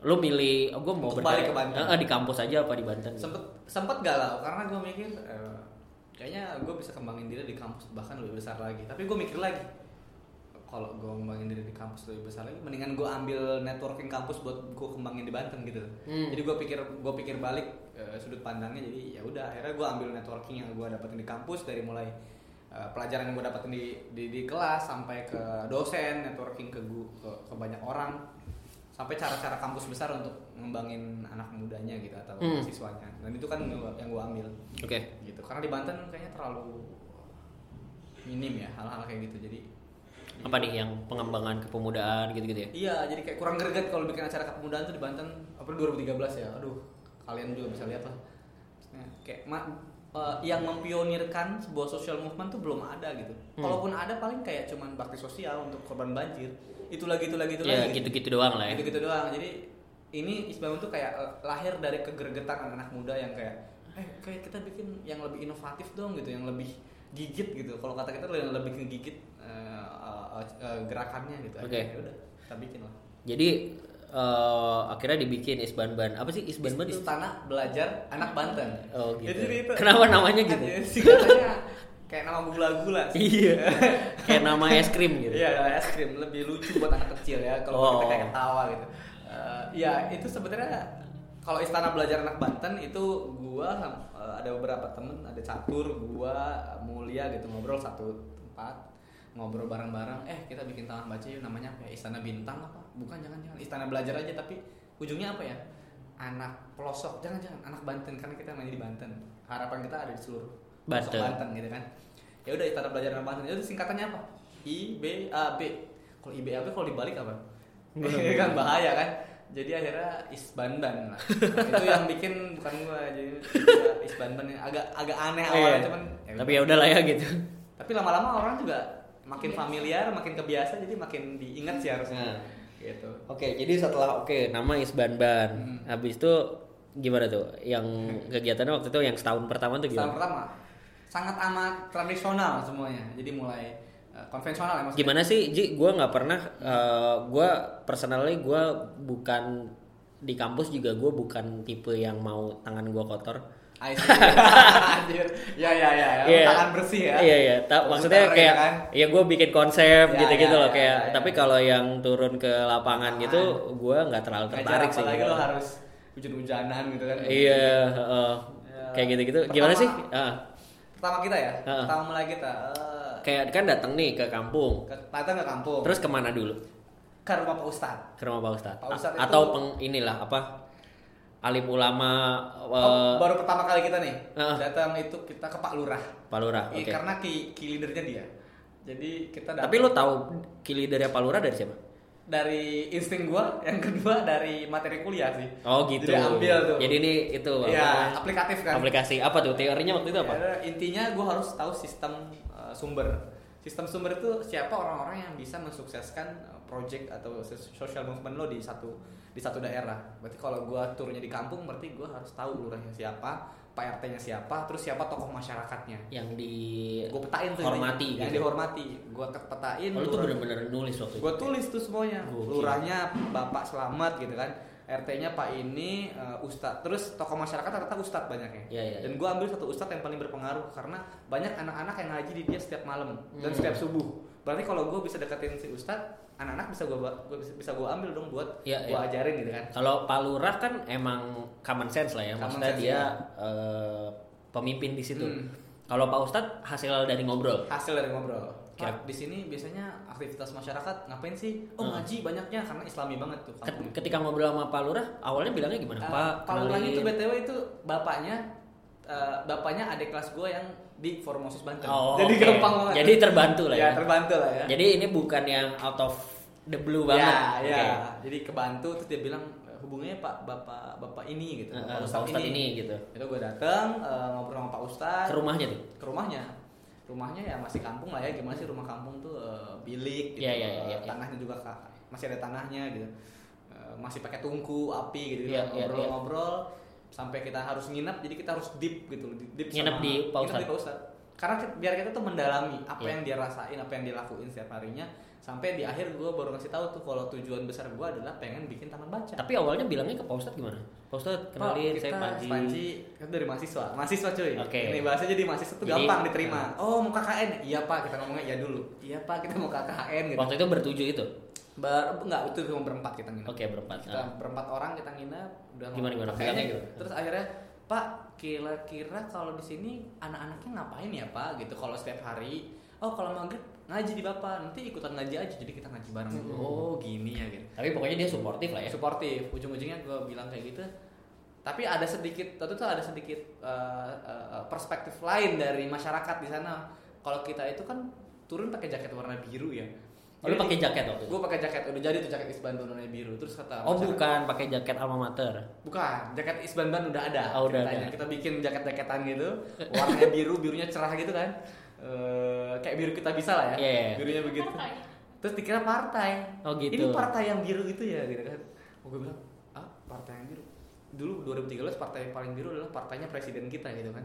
lu milih oh, gue mau balik ke Banten. Eh, di kampus aja apa di Banten? Sempet sempet galau karena gue mikir eh, kayaknya gue bisa kembangin diri di kampus bahkan lebih besar lagi. Tapi gue mikir lagi kalau gue kembangin diri di kampus lebih besar lagi mendingan gue ambil networking kampus buat gue kembangin di Banten gitu. Hmm. jadi gue pikir gue pikir balik eh, sudut pandangnya jadi ya udah akhirnya gue ambil networking yang gue dapetin di kampus dari mulai pelajaran yang gue dapetin di, di di kelas sampai ke dosen networking ke gu- ke, ke banyak orang sampai cara-cara kampus besar untuk ngembangin anak mudanya gitu atau Hmm. siswanya. Dan itu kan yang gue ambil. Oke. Gitu. Karena di Banten kayaknya terlalu minim ya hal-hal kayak gitu. Jadi apa nih yang pengembangan kepemudaan gitu-gitu ya? Iya jadi kayak kurang greget kalau bikin acara kepemudaan tuh di Banten apa 2013 ya. Aduh kalian juga bisa lihat lah. Kayak ma- eh, yang mempionirkan sebuah social movement tuh belum ada gitu. Hmm. kalaupun ada paling kayak cuman bakti sosial untuk korban banjir. Itu lagi itu lagi itu ya lagi. gitu-gitu doang lah ya. Gitu-gitu doang. Jadi ini Isbam itu kayak eh, lahir dari kegergetan anak-anak muda yang kayak eh kayak kita bikin yang lebih inovatif dong gitu yang lebih gigit gitu. Kalau kata kita yang lebih ngegigit eh, eh, eh, gerakannya gitu. Oke. Akhirnya ya udah kita bikin lah. Jadi eh, akhirnya dibikin Isbanban apa sih Isbanban itu Istana Belajar Anak Banten Oh, gitu. Jadi itu- Kenapa namanya gitu? singkatannya kayak nama gula-gula sih. iya kayak nama es krim gitu Iya, es krim lebih lucu buat anak kecil ya kalau Oh. kita kayak ketawa gitu. Eh, Iya, itu sebenarnya kalau Istana Belajar Anak Banten itu gua eh, ada beberapa temen, ada catur, gua mulia gitu ngobrol satu tempat ngobrol bareng-bareng eh kita bikin taman baca yuk namanya apa ya? Istana Bintang apa? Bukan jangan jangan Istana Belajar aja tapi ujungnya apa ya? Anak pelosok jangan jangan anak Banten karena kita mainnya di Banten. Harapan kita ada di seluruh Banten. Banten gitu kan? Ya udah Istana Belajar Anak Banten. Itu singkatannya apa? I B A B. Kalau I B A B kalau dibalik apa? Ini kan bahaya kan? Jadi akhirnya isbanban lah. Nah, itu yang bikin bukan gua jadi ya, isbanban yang agak agak aneh awalnya Iya. cuman ya Tapi udah. ya udahlah ya gitu. tapi lama-lama orang juga makin Kebiasa. familiar makin kebiasa jadi makin diingat sih harusnya Nah. gitu Oke, jadi setelah oke nama Isban-ban. Hmm. Habis itu gimana tuh? Yang kegiatannya waktu itu yang setahun pertama tuh gimana? pertama sangat amat tradisional semuanya jadi mulai eh, konvensional ya maksudnya Gimana sih, Ji? Gua nggak pernah. eh, gua personally gua bukan di kampus juga gue bukan tipe yang mau tangan gua kotor. I see. Anjir. ya ya ya, ya. Iya. tangan bersih ya Iya iya, Ta- maksudnya Sebentar, kayak ya kan? ya gue bikin konsep Ya, gitu-gitu ya, loh ya, kayak. ya, ya. Tapi kalau yang turun ke lapangan gitu, gue nggak terlalu tertarik sih. apalagi lo harus hujan-hujanan gitu kan Iya. Ya. kayak gitu-gitu. Gimana sih? Ah, pertama kita ya Heeh. pertama mulai kita eh, kayak kan datang nih ke kampung. ke datang ke kampung Terus ke mana dulu? ke rumah Pak Ustadz Ke rumah Pak Ustadz. Pak Ustadz A- itu- Atau peng inilah apa? Alim ulama Oh, eh, baru pertama kali kita nih Heeh. datang itu kita ke Pak Lurah Pak Lurah. Iya, Oke. karena ki, ki leadernya dia jadi kita datang Tapi lu tahu kili dari Pak Lurah dari siapa? dari insting gua yang kedua dari materi kuliah sih Oh gitu. jadi ambil tuh Jadi ini itu apa namanya? aplikatif kan aplikasi apa tuh? Teorinya waktu itu apa? Ya, intinya gue harus tahu sistem uh, sumber. Sistem sumber itu siapa orang-orang yang bisa mensukseskan uh, project atau social movement lo di satu di satu daerah. Berarti kalau gue turunnya di kampung, berarti gue harus tahu lurahnya siapa, Pak RT-nya siapa, terus siapa tokoh masyarakatnya. Yang di Gue petain tuh hormati yang gitu. dihormati. Gue petain. Oh, lu tuh bener-bener nulis waktu itu. Gue tulis tuh semuanya. Gokil. Lurahnya Bapak Selamat gitu kan. RT-nya Pak ini uh, Ustadz. Terus tokoh masyarakat ternyata Ustadz banyaknya. Iya, iya, Dan gue ambil satu Ustadz yang paling berpengaruh karena banyak anak-anak yang ngaji di dia setiap malam dan Hmm. setiap subuh. Berarti kalau gue bisa deketin si Ustadz, anak-anak bisa gue bisa, bisa gue ambil dong buat Iya, gue iya. ajarin gitu kan. Kalau Pak Lurah kan emang common sense lah ya, Common maksudnya dia ya. eh, pemimpin di situ. Hmm. Kalau Pak Ustadz hasil dari ngobrol. Hasil dari ngobrol. Pak, di sini biasanya aktivitas masyarakat ngapain sih? Oh Hmm. ngaji banyaknya karena Islami banget tuh. Kampungnya. Ketika ngobrol sama Pak Lurah, awalnya bilangnya gimana? Uh, Pak, Pak Lurah itu btw itu bapaknya uh, bapaknya adik kelas gue yang di Formosus Banten. Oh, Jadi oke. gampang banget. Jadi terbantu lah ya. ya. terbantu lah ya. Jadi ini bukan yang out of the blue banget. Ya, Oke. ya. Jadi kebantu terus dia bilang hubungannya Pak Bapak Bapak ini gitu. Eh, Bapak eh, Ustadz Pak Ustadz ini gitu. Itu gue datang uh, ngobrol sama Pak Ustadz Ke rumahnya tuh. ke rumahnya. Rumahnya ya masih kampung lah ya. Gimana sih rumah kampung tuh uh, bilik gitu. Iya, iya, Uh, iya. Tanahnya juga masih ada tanahnya gitu. Uh, masih pakai tungku, api gitu. Iya, iya, Ngobrol-ngobrol sampai kita harus nginep jadi kita harus deep gitu. Deep Nginep di Pak nginep Ustadz? di Pak Ustadz. Karena biar kita tuh mendalami apa Iya. yang dia rasain, apa yang dia lakuin setiap harinya sampai di akhir gue baru ngasih tahu tuh kalau tujuan besar gue adalah pengen bikin taman baca. Tapi awalnya bilangnya ke Pak Ustadz gimana? Pak Ustadz kenalin Pak, saya Panji. Panji kita dari mahasiswa, mahasiswa cuy. Oke. Ini bahasa jadi mahasiswa tuh Jadi, gampang diterima. nah. Oh mau KKN? Iya pak, kita ngomongnya iya dulu. Iya pak, kita mau KKN gitu. Waktu itu bertujuh itu. Ber, enggak itu cuma berempat kita nginep. Oke, berempat. Kita Ah. berempat orang kita nginep. Udah Gimana, gimana? Bilangnya gitu. gimana? Terus akhirnya Pak, kira-kira kalau di sini anak-anaknya ngapain ya Pak? Gitu kalau setiap hari. Oh kalau maghrib ngaji di bapak, nanti ikutan ngaji aja. Jadi kita ngaji bareng. Hmm. Oh gini ya gitu. Tapi pokoknya dia suportif lah ya. Suportif. Ujung-ujungnya gue bilang kayak gitu. Tapi ada sedikit, tentu tuh ada sedikit uh, uh, perspektif lain dari masyarakat di sana. Kalau kita itu kan turun pakai jaket warna biru ya. Oh, lu pakai jaket waktu itu? Gue pakai jaket udah jadi tuh jaket Isban warna biru. Terus kata Oh bukan pakai jaket alma mater. Bukan, jaket Isban Ban udah ada. Oh, udah ada. Kita bikin jaket-jaketan gitu, warnanya biru, birunya cerah gitu kan. Eh, kayak biru kita bisa lah ya. Iya, iya. Birunya begitu. Partai. Terus dikira partai. Oh, gitu. Ini partai yang biru itu ya gitu kan. Oh, gue bilang, "Ah, partai yang biru." Dulu 2013 partai yang paling biru adalah partainya presiden kita gitu kan.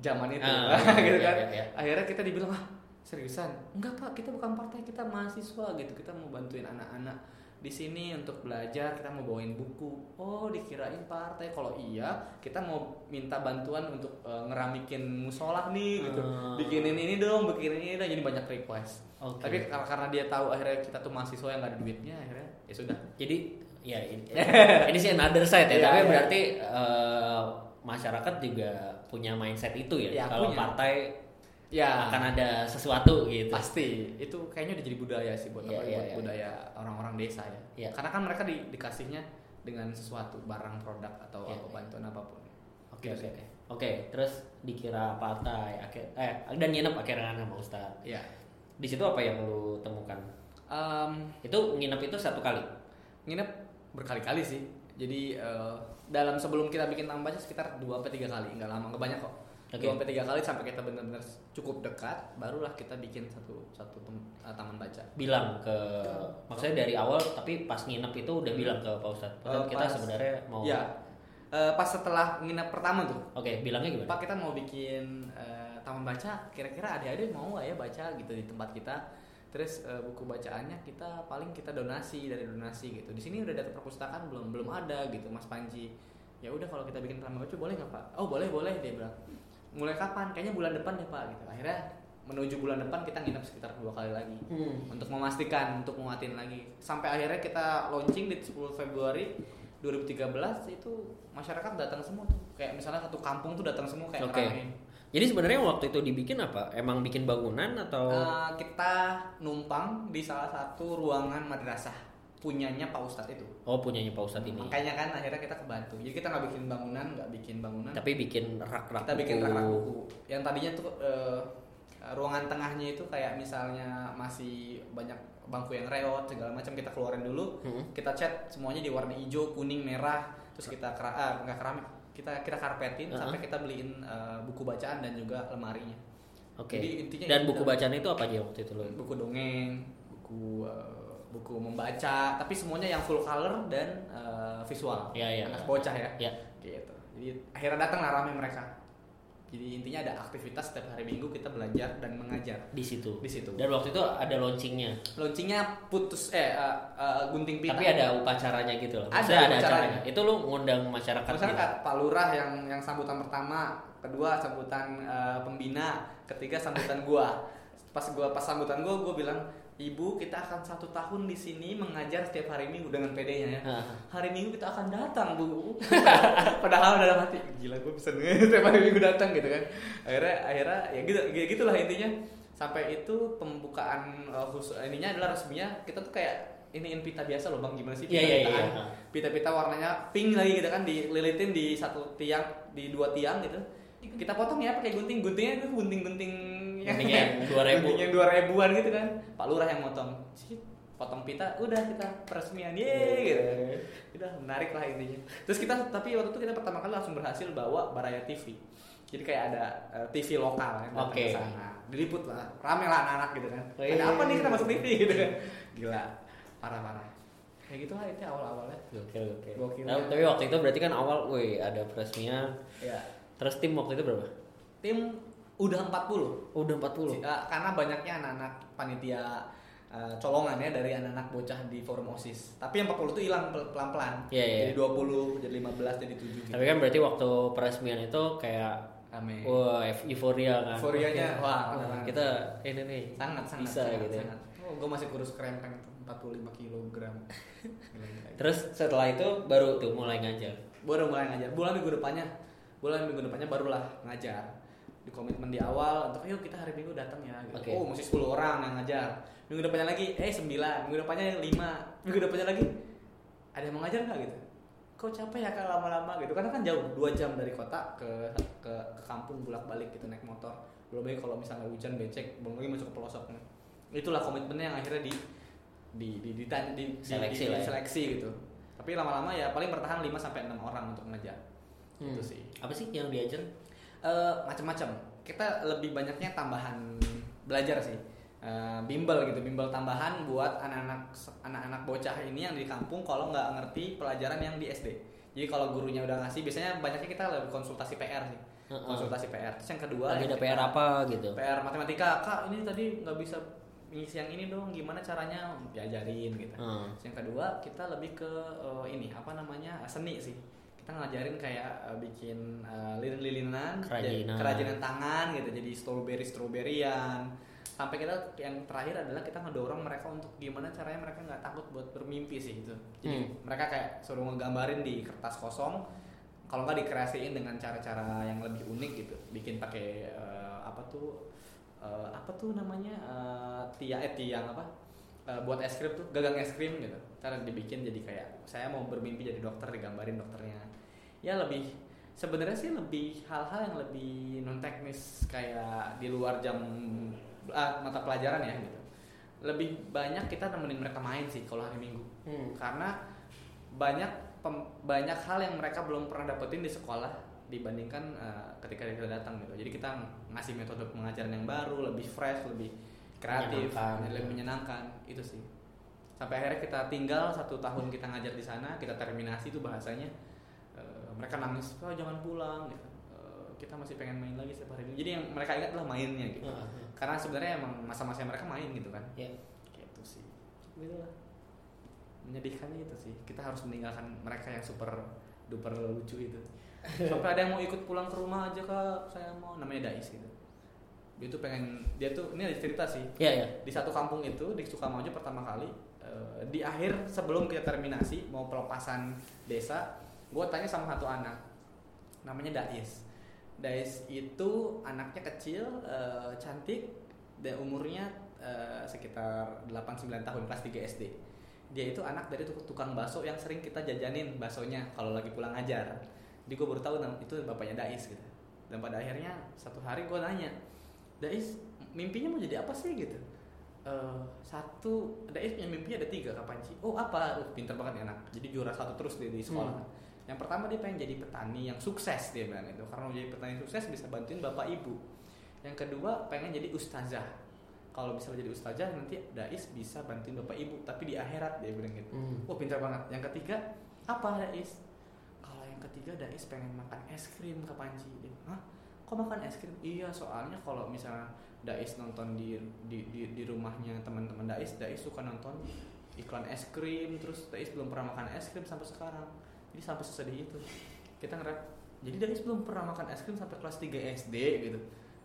Zaman itu Ah, gitu iya, kan. iya, iya. Akhirnya kita dibilang, "Ah, seriusan?" Enggak, Pak, kita bukan partai, kita mahasiswa gitu. Kita mau bantuin anak-anak di sini untuk belajar, kita mau bawain buku. Oh, dikirain partai. Kalau iya, kita mau minta bantuan untuk eh, ngeramikin musola nih gitu. Ah. Bikinin ini dong, bikinin ini dong. Jadi banyak request. Oke. Tapi karena, karena dia tahu akhirnya kita tuh mahasiswa yang gak ada duitnya, akhirnya ya sudah. Jadi ya ini, ini sih another side ya, Iya, tapi iya. berarti eh, masyarakat juga punya mindset itu ya. Ya, Kalau punya. partai Ya, akan ada sesuatu gitu. pasti. Itu kayaknya udah jadi budaya sih buat Iya, apa? iya, buat iya. budaya orang-orang desa ya. Iya. Karena kan mereka di- dikasihnya dengan sesuatu barang produk atau Iya, apa iya. bantuan apa pun. Oke Gitu oke. sih. Oke, terus dikira partai akhir eh dan nginep akhirnya sama Ustadz. Iya. Di situ apa yang lu temukan? Em, Itu nginep itu satu kali. nginep berkali-kali sih jadi eh, dalam sebelum kita bikin baca sekitar dua sampai tiga kali nggak lama nggak banyak kok Oke. dua sampai tiga kali sampai kita benar-benar cukup dekat barulah kita bikin satu satu tem- eh, taman baca bilang ke maksudnya dari awal tapi pas nginep itu udah bilang ke Pak Ustadz. Pak Ustadz, Eh, kita pas- sebenarnya mau ya Eh, pas setelah nginep pertama tuh Oke, bilangnya gimana? Pak kita mau bikin eh, taman baca, kira-kira adik-adik mau nggak ya baca gitu di tempat kita. Terus eh, buku bacaannya kita paling kita donasi dari donasi gitu. Di sini udah data perpustakaan belum belum ada gitu Mas Panji. Ya udah kalau kita bikin taman baca boleh nggak Pak? Oh boleh boleh dia bilang. Mulai kapan? Kayaknya bulan depan deh Pak gitu. Akhirnya menuju bulan depan kita nginep sekitar dua kali lagi Hmm. untuk memastikan untuk menguatin lagi sampai akhirnya kita launching di 10 Februari 2013 itu masyarakat datang semua tuh kayak misalnya satu kampung tuh datang semua kayak Oke. ngeramein. Jadi sebenarnya waktu itu dibikin apa? Emang bikin bangunan atau Eh, kita numpang di salah satu ruangan madrasah punyanya Pak Ustadz itu oh punyanya Pak Ustadz ini? makanya kan akhirnya kita kebantu jadi kita nggak bikin bangunan nggak bikin bangunan Tapi bikin rak-rak kita bikin rak-rak buku yang tadinya tuh eh, ruangan tengahnya itu kayak misalnya masih banyak bangku yang reot segala macam kita keluarin dulu Hmm. kita cat semuanya di warna hijau kuning merah terus kita kera ah, nggak keramik kita kita karpetin Uh-huh. sampai kita beliin eh, buku bacaan dan juga lemarinya Oke. Jadi intinya Dan buku bacaan itu apa aja waktu itu lo? buku dongeng buku eh, buku membaca tapi semuanya yang full color dan eh, visual Iya, iya, anak bocah ya Ya. gitu jadi akhirnya datang lah rame mereka jadi intinya ada aktivitas setiap hari minggu kita belajar dan mengajar di situ. di situ Dan waktu itu ada launchingnya. launchingnya putus eh eh, eh, gunting pita Tapi ada upacaranya gitu loh. Ada Maksudnya ada upacaranya. acaranya. Itu lu ngundang masyarakat. masyarakat gitu? Pak Lurah yang yang sambutan pertama kedua sambutan eh, pembina ketiga sambutan gua pas gua pas sambutan gua gua bilang ibu kita akan satu tahun di sini mengajar setiap hari minggu dengan PD-nya ya. Hah. hari minggu kita akan datang bu. Padahal dalam hati gila gue bisa setiap hari minggu datang gitu kan. Akhirnya akhirnya ya gitu ya gitulah intinya. Sampai itu pembukaan uh, khusus ininya adalah resminya kita tuh kayak iniin pita biasa loh bang. Gimana sih Iya, iya, iya. pita-pitaan? pita-pita warnanya pink lagi gitu kan dililitin di satu tiang di dua tiang gitu. Kita potong ya pakai gunting. Guntingnya itu gunting-gunting Gunting yang 2000. gunting yang dua ribuan gitu kan? Pak lurah yang motong. Potong pita udah kita peresmian. Ye gitu. Udah menarik lah intinya. Terus kita tapi waktu itu kita pertama kali langsung berhasil bawa Baraya TV jadi kayak ada eh, TV lokal yang datang Oke. ke sana. Diliput lah. Rame lah anak-anak gitu kan. Ada apa nih kita masuk TV gitu kan? Gila. Parah parah. Kayak gitu lah itu awal-awalnya. Gokil. Gokil. Nah, tapi waktu itu berarti kan awal, woi ada peresmian. ya Terus tim waktu itu berapa? tim udah 40 Oh, udah 40. Si- eh, karena banyaknya anak-anak panitia eh, colongan ya dari anak-anak bocah di forum OSIS. Tapi yang 40 itu hilang pel- pelan-pelan. Iya, iya. Jadi 20, jadi 15, jadi 7 gitu. Tapi kan berarti waktu peresmian itu kayak Rame. wah euf- euforia kan. Euforianya, wah, Wah, kita ini nih sangat sangat bisa sangat, gitu. ya. sangat. Oh, gue masih kurus kerempeng tuh, 45 kilogram. Gila, gila. Terus setelah itu baru tuh mulai ngajar. baru mulai ngajar. Bulan minggu depannya, bulan minggu depannya barulah ngajar. Di komitmen di awal untuk ayo kita hari minggu datang ya. Gitu. Oke. Oh masih 10 orang yang ngajar. Minggu depannya lagi, eh 9 Minggu depannya 5 Minggu depannya lagi, ada yang mau ngajar nggak gitu? Kok capek ya kalau lama-lama gitu? Karena kan jauh, dua jam dari kota ke ke, ke kampung bolak balik gitu naik motor. Belum lagi kalau misalnya hujan becek, belum lagi masuk ke pelosok. Itulah komitmennya yang akhirnya di di di di, di, di, Seleksi di- lah ya. seleksi gitu. Tapi lama-lama ya paling bertahan 5 sampai 6 orang untuk ngajar. Hmm. Itu sih. Apa sih yang diajar? Eh macam-macam. Kita lebih banyaknya tambahan belajar sih. Eh, bimbel gitu, bimbel tambahan buat anak-anak anak-anak bocah ini yang di kampung kalau nggak ngerti pelajaran yang di SD. Jadi kalau gurunya udah ngasih, biasanya banyaknya kita lebih konsultasi PR sih. Heeh. Konsultasi PR. Terus yang kedua Lagi ada kita- PR apa gitu? PR matematika, kak ini tadi nggak bisa ngisi yang ini dong, gimana caranya diajarin gitu. Hmm. Terus yang kedua kita lebih ke eh, ini apa namanya seni sih. Kita ngajarin kayak eh, bikin eh, lilin-lilinan, Kerajinan. jadi- kerajinan tangan gitu, jadi strawberry strawberryan. Sampai kita yang terakhir adalah kita ngedorong mereka untuk gimana caranya mereka nggak takut buat bermimpi sih itu. Jadi Hmm. mereka kayak suruh ngegambarin di kertas kosong. Kalau nggak dikreasiin dengan cara-cara yang lebih unik gitu, bikin pakai eh, apa tuh eh, apa tuh namanya eh, tiang eh tiang apa buat es krim tuh gagang es krim gitu cara dibikin jadi kayak saya mau bermimpi jadi dokter digambarin dokternya ya lebih sebenarnya sih lebih hal-hal yang lebih non teknis kayak di luar jam ah, mata pelajaran ya gitu lebih banyak kita nemenin mereka main sih kalau hari minggu Hmm. karena banyak pem- banyak hal yang mereka belum pernah dapetin di sekolah dibandingkan eh, ketika kita datang gitu. Jadi kita ngasih metode pengajaran yang baru, lebih fresh, lebih kreatif, Menyenangkan. lebih menyenangkan itu sih. Sampai akhirnya kita tinggal satu tahun kita ngajar di sana, kita terminasi itu bahasanya. Mereka nangis, oh jangan pulang gitu. Eh, kita masih pengen main lagi setiap hari. Jadi yang mereka ingat adalah mainnya gitu. Ah, ah. Karena sebenarnya emang masa-masa mereka main gitu kan. Ya. Gitu sih. Gitu lah. Menyedihkannya itu sih. Kita harus meninggalkan mereka yang super duper lucu itu. Sampai ada yang mau ikut pulang ke rumah aja kak, saya mau namanya Dais gitu. Dia tuh pengen, dia tuh ini ada cerita sih. Ya ya. Di satu kampung itu di Sukamojo pertama kali eh, di akhir sebelum kita terminasi mau pelepasan desa, gue tanya sama satu anak namanya Dais. Dais itu anaknya kecil, eh, cantik, dan umurnya eh, sekitar 8-9 tahun, kelas 3 SD. Dia itu anak dari tuk- tukang bakso yang sering kita jajanin baksonya kalau lagi pulang ngajar. Jadi gue baru tahu itu bapaknya Dais gitu. Dan pada akhirnya satu hari gue nanya, Dais mimpinya mau jadi apa sih gitu? Eh, satu, Dais punya mimpi ada tiga kapan sih? Oh apa? Uh, pinter banget nih anak. Jadi juara satu terus di, di sekolah. Hmm. Yang pertama dia pengen jadi petani yang sukses dia bilang itu karena mau jadi petani sukses bisa bantuin bapak ibu. Yang kedua pengen jadi ustazah. Kalau bisa jadi ustazah nanti Dais bisa bantuin bapak ibu tapi di akhirat dia bilang gitu. Hmm. Wah pintar banget. Yang ketiga apa Dais? Kalau yang ketiga Dais pengen makan es krim ke Panji. Dia, Hah? Kok makan es krim? Iya soalnya kalau misalnya Dais nonton di di di, di rumahnya teman-teman Dais, Dais suka nonton iklan es krim terus Dais belum pernah makan es krim sampai sekarang. Jadi sampai sesedih itu. Kita ngerap jadi Dais belum pernah makan es krim sampai kelas 3 SD gitu.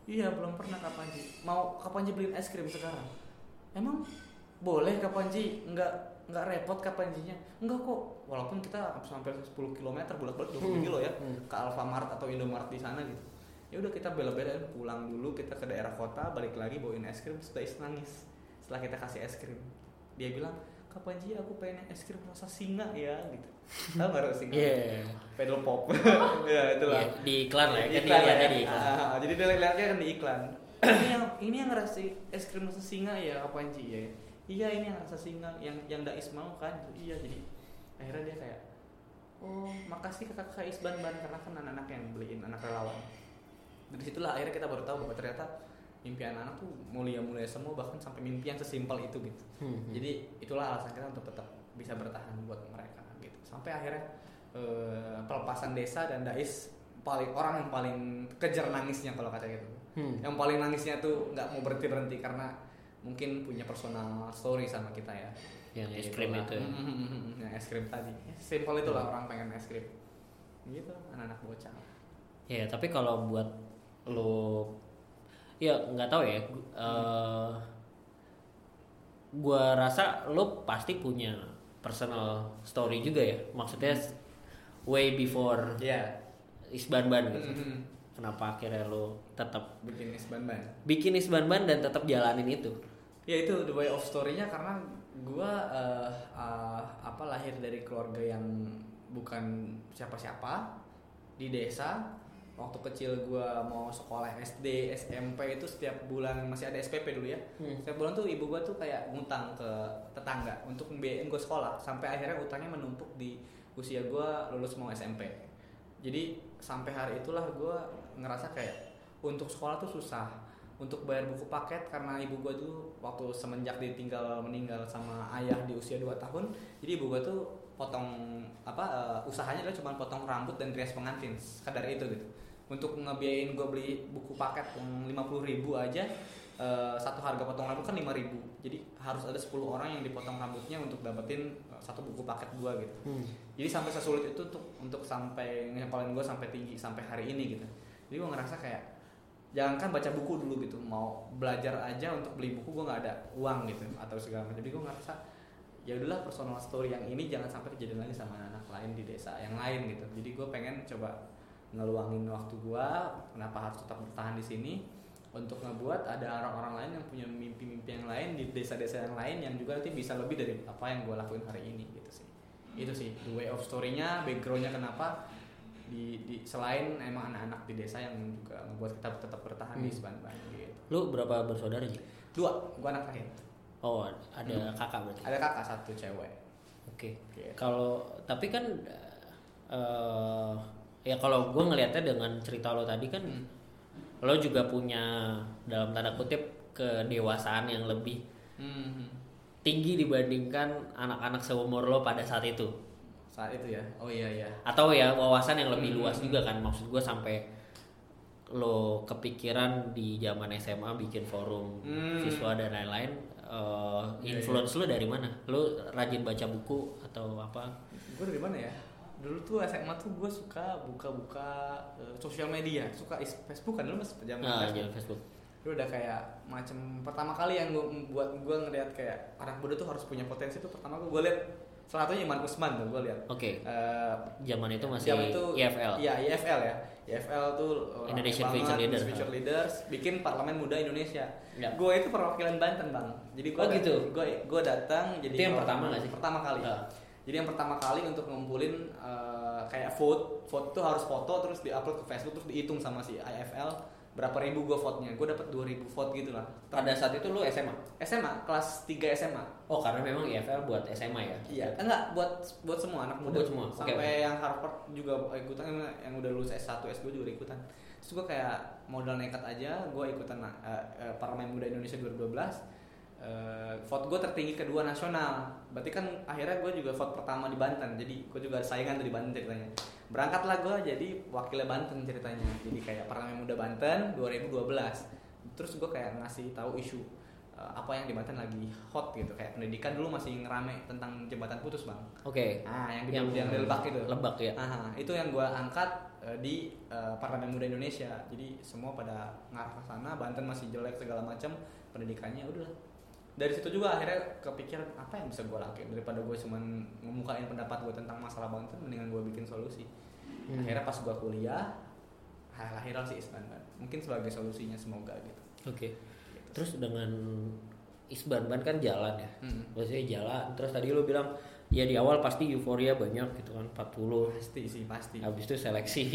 Iya belum pernah kapan sih? Mau kapan sih beliin es krim sekarang? Emang boleh kapan sih? Enggak nggak repot kapanjinya enggak kok walaupun kita sampai 10 km bolak-balik 20 Hmm. kilo ya Hmm. ke Alfamart atau Indomart di sana gitu ya udah kita bela-belain pulang dulu kita ke daerah kota balik lagi bawain es krim is nangis setelah kita kasih es krim dia bilang kapan sih aku pengen es krim rasa singa ya gitu. Tahu nggak rasa singa? Iya. pedal pop. Ya itulah. Iya, di iklan lah ya, kan Iklan ya. di iklan. Ah, jadi dia lihatnya kan di iklan. Ini yang ini yang rasa es krim rasa singa ya kapan sih ya? Iya ini yang rasa singa yang yang Dais mau kan? Iya jadi akhirnya dia kayak oh makasih kakak kakak Isban ban karena kan anak-anak yang beliin anak relawan. Dari situlah akhirnya kita baru tahu bahwa ternyata mimpi anak-anak tuh mulia-mulia semua bahkan sampai mimpi yang sesimpel itu gitu. Hmm. jadi itulah alasan kita untuk tetap bisa bertahan buat mereka gitu. Sampai akhirnya eh, pelepasan desa dan Dais paling orang yang paling kejar nangisnya kalau kata gitu. Hmm. yang paling nangisnya tuh nggak mau berhenti berhenti karena mungkin punya personal story sama kita ya. Yang es Gitu krim lah. itu ya. Mm, mm, mm, mm, yang es krim tadi. Ya, simple itulah orang pengen es krim. Gitu anak-anak bocah. Ya, tapi kalau buat lo ya nggak tahu ya. gu- eh, gua rasa lo pasti punya personal story juga ya. Maksudnya way before Iya Isban-ban gitu. Mm, mm, Kenapa akhirnya lo tetap bikin isban ban bikin Isban-ban dan tetap jalanin itu? ya itu the way of story-nya karena gua eh, eh, apa lahir dari keluarga yang bukan siapa-siapa di desa waktu kecil gua mau sekolah SD SMP itu setiap bulan masih ada SPP dulu ya. Hmm. setiap bulan tuh ibu gua tuh kayak ngutang ke tetangga untuk membiayain gua sekolah. Sampai akhirnya utangnya menumpuk di usia gua lulus mau SMP jadi sampai hari itulah gua ngerasa kayak untuk sekolah tuh susah. Untuk bayar buku paket karena ibu gua tuh waktu semenjak ditinggal meninggal sama ayah di usia 2 tahun jadi ibu gua tuh potong apa eh, usahanya adalah cuma potong rambut dan rias pengantin sekadar itu gitu untuk ngebiayain gue beli buku paket yang 50.000 ribu aja eh, satu harga potong rambut kan 5.000 ribu. Jadi harus ada 10 orang yang dipotong rambutnya untuk dapetin eh, satu buku paket gua gitu. Hmm. jadi sampai sesulit itu untuk untuk sampai nyepalin gue sampai tinggi sampai hari ini gitu. Jadi gue ngerasa kayak jangankan baca buku dulu gitu. Mau belajar aja untuk beli buku gue nggak ada uang gitu atau segala macam. Jadi gue ngerasa ya udahlah personal story yang ini jangan sampai kejadian lagi sama anak lain di desa yang lain gitu. Jadi gue pengen coba ngeluangin waktu gue kenapa harus tetap bertahan di sini untuk ngebuat ada orang-orang lain yang punya mimpi-mimpi yang lain di desa-desa yang lain yang juga nanti bisa lebih dari apa yang gue lakuin hari ini gitu sih itu sih the way of story-nya background-nya kenapa di, di selain emang anak-anak di desa yang juga membuat kita tetap bertahan di Hmm. Sebanban gitu Lu berapa bersaudara sih? dua gue anak terakhir Oh, ada kakak berarti. ada kakak satu cewek Oke. Gitu. Kalau tapi kan eh ya kalau gue ngelihatnya dengan cerita lo tadi kan Hmm. lo juga punya dalam tanda kutip kedewasaan yang lebih Hmm. tinggi dibandingkan anak-anak seumur lo pada saat itu. Saat itu ya. Oh iya iya. Atau ya wawasan yang lebih Hmm. luas juga kan maksud gue sampai lo kepikiran di zaman SMA bikin forum Hmm. siswa dan lain-lain eh, Iya, influence lo dari mana? Lo rajin baca buku atau apa? Gue dari mana ya? Dulu tuh SMA tuh gue suka buka-buka eh, sosial media, suka is- Facebook kan dulu mas zaman Nah, Facebook. Facebook. Dulu udah kayak macam pertama kali yang gue buat gue ngeliat kayak anak muda tuh harus punya potensi tuh pertama gue liat salah satunya Iman Usman tuh gue liat. Oke, Eh, zaman itu masih zaman itu IFL. Iya IFL ya. IFL tuh orang Indonesian banget, Future Leaders. Future Leaders bikin Parlemen Muda Indonesia. Ya. Gue itu perwakilan Banten bang. Jadi gue Oh, gitu? Gue gue datang jadi Itu yang pertama nggak sih? Pertama kali. Ah. Jadi yang pertama kali untuk ngumpulin eh, kayak vote, vote tuh harus foto terus diupload ke Facebook terus dihitung sama si IFL berapa ribu gue vote-nya. Gue dapat 2000 vote gitu lah. Pada saat itu lo SMA. SMA kelas 3 SMA. Oh, karena memang IFL buat SMA ya. Iya, enggak buat buat semua anak muda. Buat semua, Sampai oke. yang Harvard juga ikutan yang udah lulus S1, S2 juga ikutan. Terus gue kayak modal nekat aja, gue ikutan uh, uh, Parlemen Muda Indonesia 2012. Uh, vote gue tertinggi kedua nasional. Berarti kan akhirnya gue juga vote pertama di Banten. Jadi gue juga ada saingan tuh di Banten ceritanya. Berangkatlah gue jadi wakilnya Banten ceritanya. Jadi kayak Parlemen Muda Banten 2012. Terus gue kayak ngasih tahu isu uh, apa yang di Banten lagi hot gitu kayak pendidikan dulu masih ngerame tentang jembatan putus bang Oke. ah yang di Yang yang, di lebak itu Lebak ya. Ah, itu yang gue angkat uh, di uh, Parlemen Muda Indonesia jadi semua pada ngarah ke sana Banten masih jelek segala macam pendidikannya udah dari situ juga akhirnya kepikiran apa yang bisa gue lakuin daripada gue cuman ngemukain pendapat gue tentang masalah Banten mendingan gue bikin solusi Hmm. akhirnya pas gue kuliah lahirlah si Isban Ban. mungkin sebagai solusinya semoga gitu Oke. Terus dengan Isban Ban kan jalan ya. Hmm. Maksudnya jalan. Terus tadi lo bilang ya di awal pasti euforia banyak gitu kan 40. pasti sih pasti Habis itu seleksi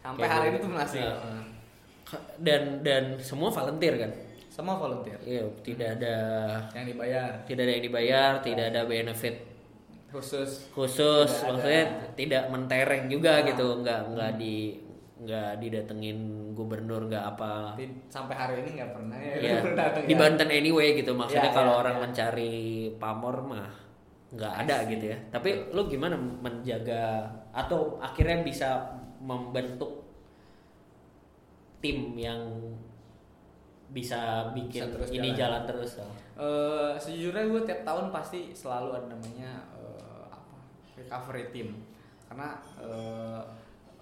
sampai Kayak hari gitu. ini tuh masih Heeh. dan dan semua volunteer kan. Semua volunteer? Iya, tidak ada yang dibayar? tidak ada yang dibayar, tidak ada benefit khusus? khusus Tidak ada. maksudnya tidak mentereng juga Nah. gitu nggak nggak di nggak didatengin gubernur nggak apa. Sampai hari ini nggak pernah ya, ya di ya. Banten anyway gitu maksudnya Ya, kalau ya, orang ya. mencari pamor mah nggak ada gitu ya. Tapi lu gimana menjaga atau akhirnya bisa membentuk tim yang bisa bikin Bisa terus ini jalan. jalan, terus Eh, sejujurnya gue tiap tahun pasti selalu ada namanya eh, apa recovery team. Karena eh,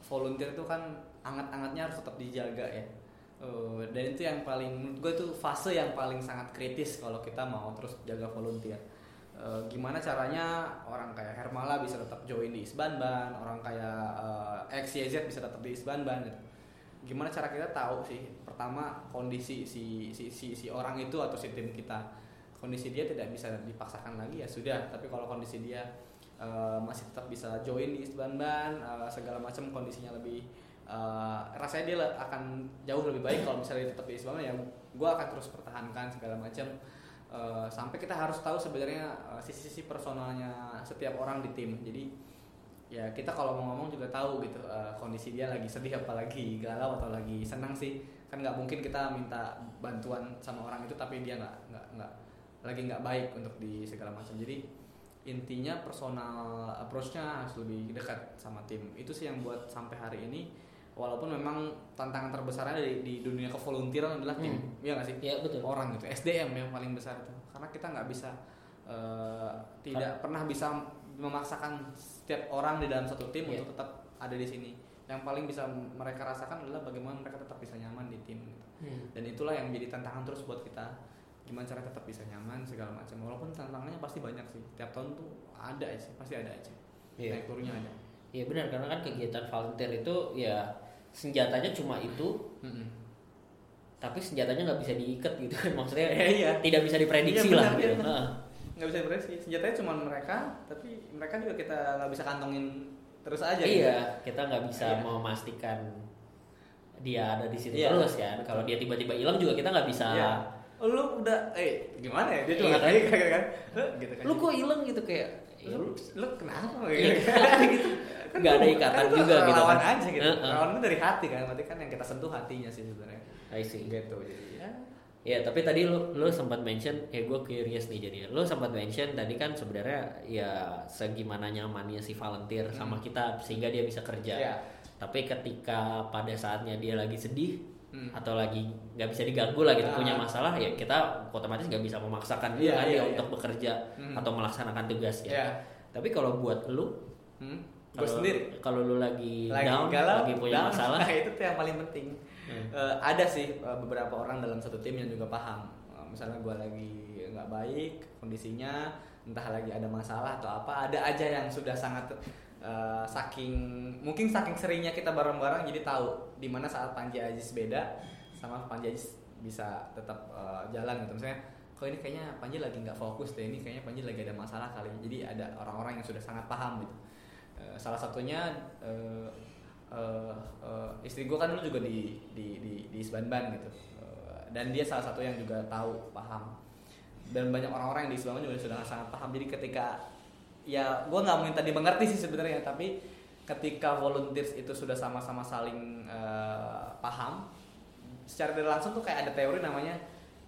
volunteer itu kan anget-angetnya harus tetap dijaga ya. Eh, dan itu yang paling menurut gue itu fase yang paling sangat kritis kalau kita mau terus jaga volunteer. Eh, gimana caranya orang kayak Hermala bisa tetap join di Isbanban orang kayak eh, XYZ bisa tetap di Isbanban gitu gimana cara kita tahu sih pertama kondisi si si si, si orang itu atau si tim kita. Kondisi dia tidak bisa dipaksakan lagi ya sudah. Tapi kalau kondisi dia eh, masih tetap bisa join di Isbanban eh, segala macam kondisinya lebih eh, rasanya dia akan jauh lebih baik kalau misalnya dia tetap di Isbanban ya gue akan terus pertahankan segala macam. Eh, sampai kita harus tahu sebenarnya sisi-sisi personalnya setiap orang di tim. Jadi ya kita kalau mau ngomong juga tahu gitu eh, kondisi dia lagi sedih apa lagi galau atau lagi senang sih. Kan nggak mungkin kita minta bantuan sama orang itu tapi dia nggak nggak nggak lagi nggak baik untuk di segala macam. Jadi intinya personal approach-nya harus lebih dekat sama tim. Itu sih yang buat sampai hari ini. Walaupun memang tantangan terbesarnya di, di dunia kevolunteeran adalah tim. Hmm. iya nggak sih? Ya betul. Orang gitu SDM yang paling besar itu. Karena kita nggak bisa eh, tidak pernah bisa memaksakan setiap orang di dalam satu tim Iya. untuk tetap ada di sini yang paling bisa mereka rasakan adalah bagaimana mereka tetap bisa nyaman di tim gitu. Hmm. dan itulah yang menjadi tantangan terus buat kita gimana cara tetap bisa nyaman segala macam walaupun tantangannya pasti banyak sih tiap tahun tuh ada aja pasti ada aja Iya. naik turunnya ada Iya benar karena kan kegiatan volunteer itu ya senjatanya cuma itu tapi senjatanya nggak bisa diikat gitu kan maksudnya Iya, iya. tidak bisa diprediksi Iya, lah benar, gitu. iya. Nggak bisa diprediksi senjatanya cuma mereka tapi mereka juga kita nggak bisa kantongin terus aja gitu. Iya, kita nggak bisa Iya. memastikan dia ada di situ Iya. terus kan. Kalau dia tiba-tiba hilang juga kita nggak bisa. Iya. Lu udah eh gimana ya dia cuma Iya. ngatain kayak kan gitu kan Lu kok hilang gitu kayak Ya, lu, lu kenapa Iya. gitu kan Nggak ada ikatan kan juga gitu kan. aja gitu Heeh. relawan itu dari hati kan berarti kan yang kita sentuh hatinya sih sebenarnya I see. gitu jadi ya tapi tadi lu lu sempat mention, ya gue curious nih jadi. Lu sempat mention tadi kan sebenarnya ya segimana nyamannya si volunteer sama kita sehingga dia bisa kerja. Iya. Tapi ketika pada saatnya dia lagi sedih Hmm. atau lagi nggak bisa diganggu lah gitu Ah. punya masalah ya kita otomatis nggak bisa memaksakan dia Iya, kan iya, dia iya. untuk bekerja Hmm. atau melaksanakan tugas ya. Iya. Tapi kalau buat lu hmm? gue sendiri kalau lu lagi, lagi down, galau lagi punya down. masalah, nah, itu tuh yang paling penting Eh, ada sih eh, beberapa orang dalam satu tim yang juga paham. Eh, misalnya gue lagi nggak baik kondisinya entah lagi ada masalah atau apa ada aja yang sudah sangat eh, saking mungkin saking seringnya kita bareng-bareng jadi tahu di mana saat Panji Aziz beda sama Panji Aziz bisa tetap eh, jalan gitu. Misalnya kok ini kayaknya Panji lagi nggak fokus deh ini kayaknya Panji lagi ada masalah kali jadi ada orang-orang yang sudah sangat paham gitu. Eh, salah satunya eh, eh, istri gue kan dulu juga di di di di Isbanban gitu. Eh, dan dia salah satu yang juga tahu paham. Dan banyak orang-orang yang di Isbanban juga sudah sangat paham. Jadi ketika ya gue nggak minta dimengerti sih sebenarnya tapi ketika volunteers itu sudah sama-sama saling eh, paham secara tidak langsung tuh kayak ada teori namanya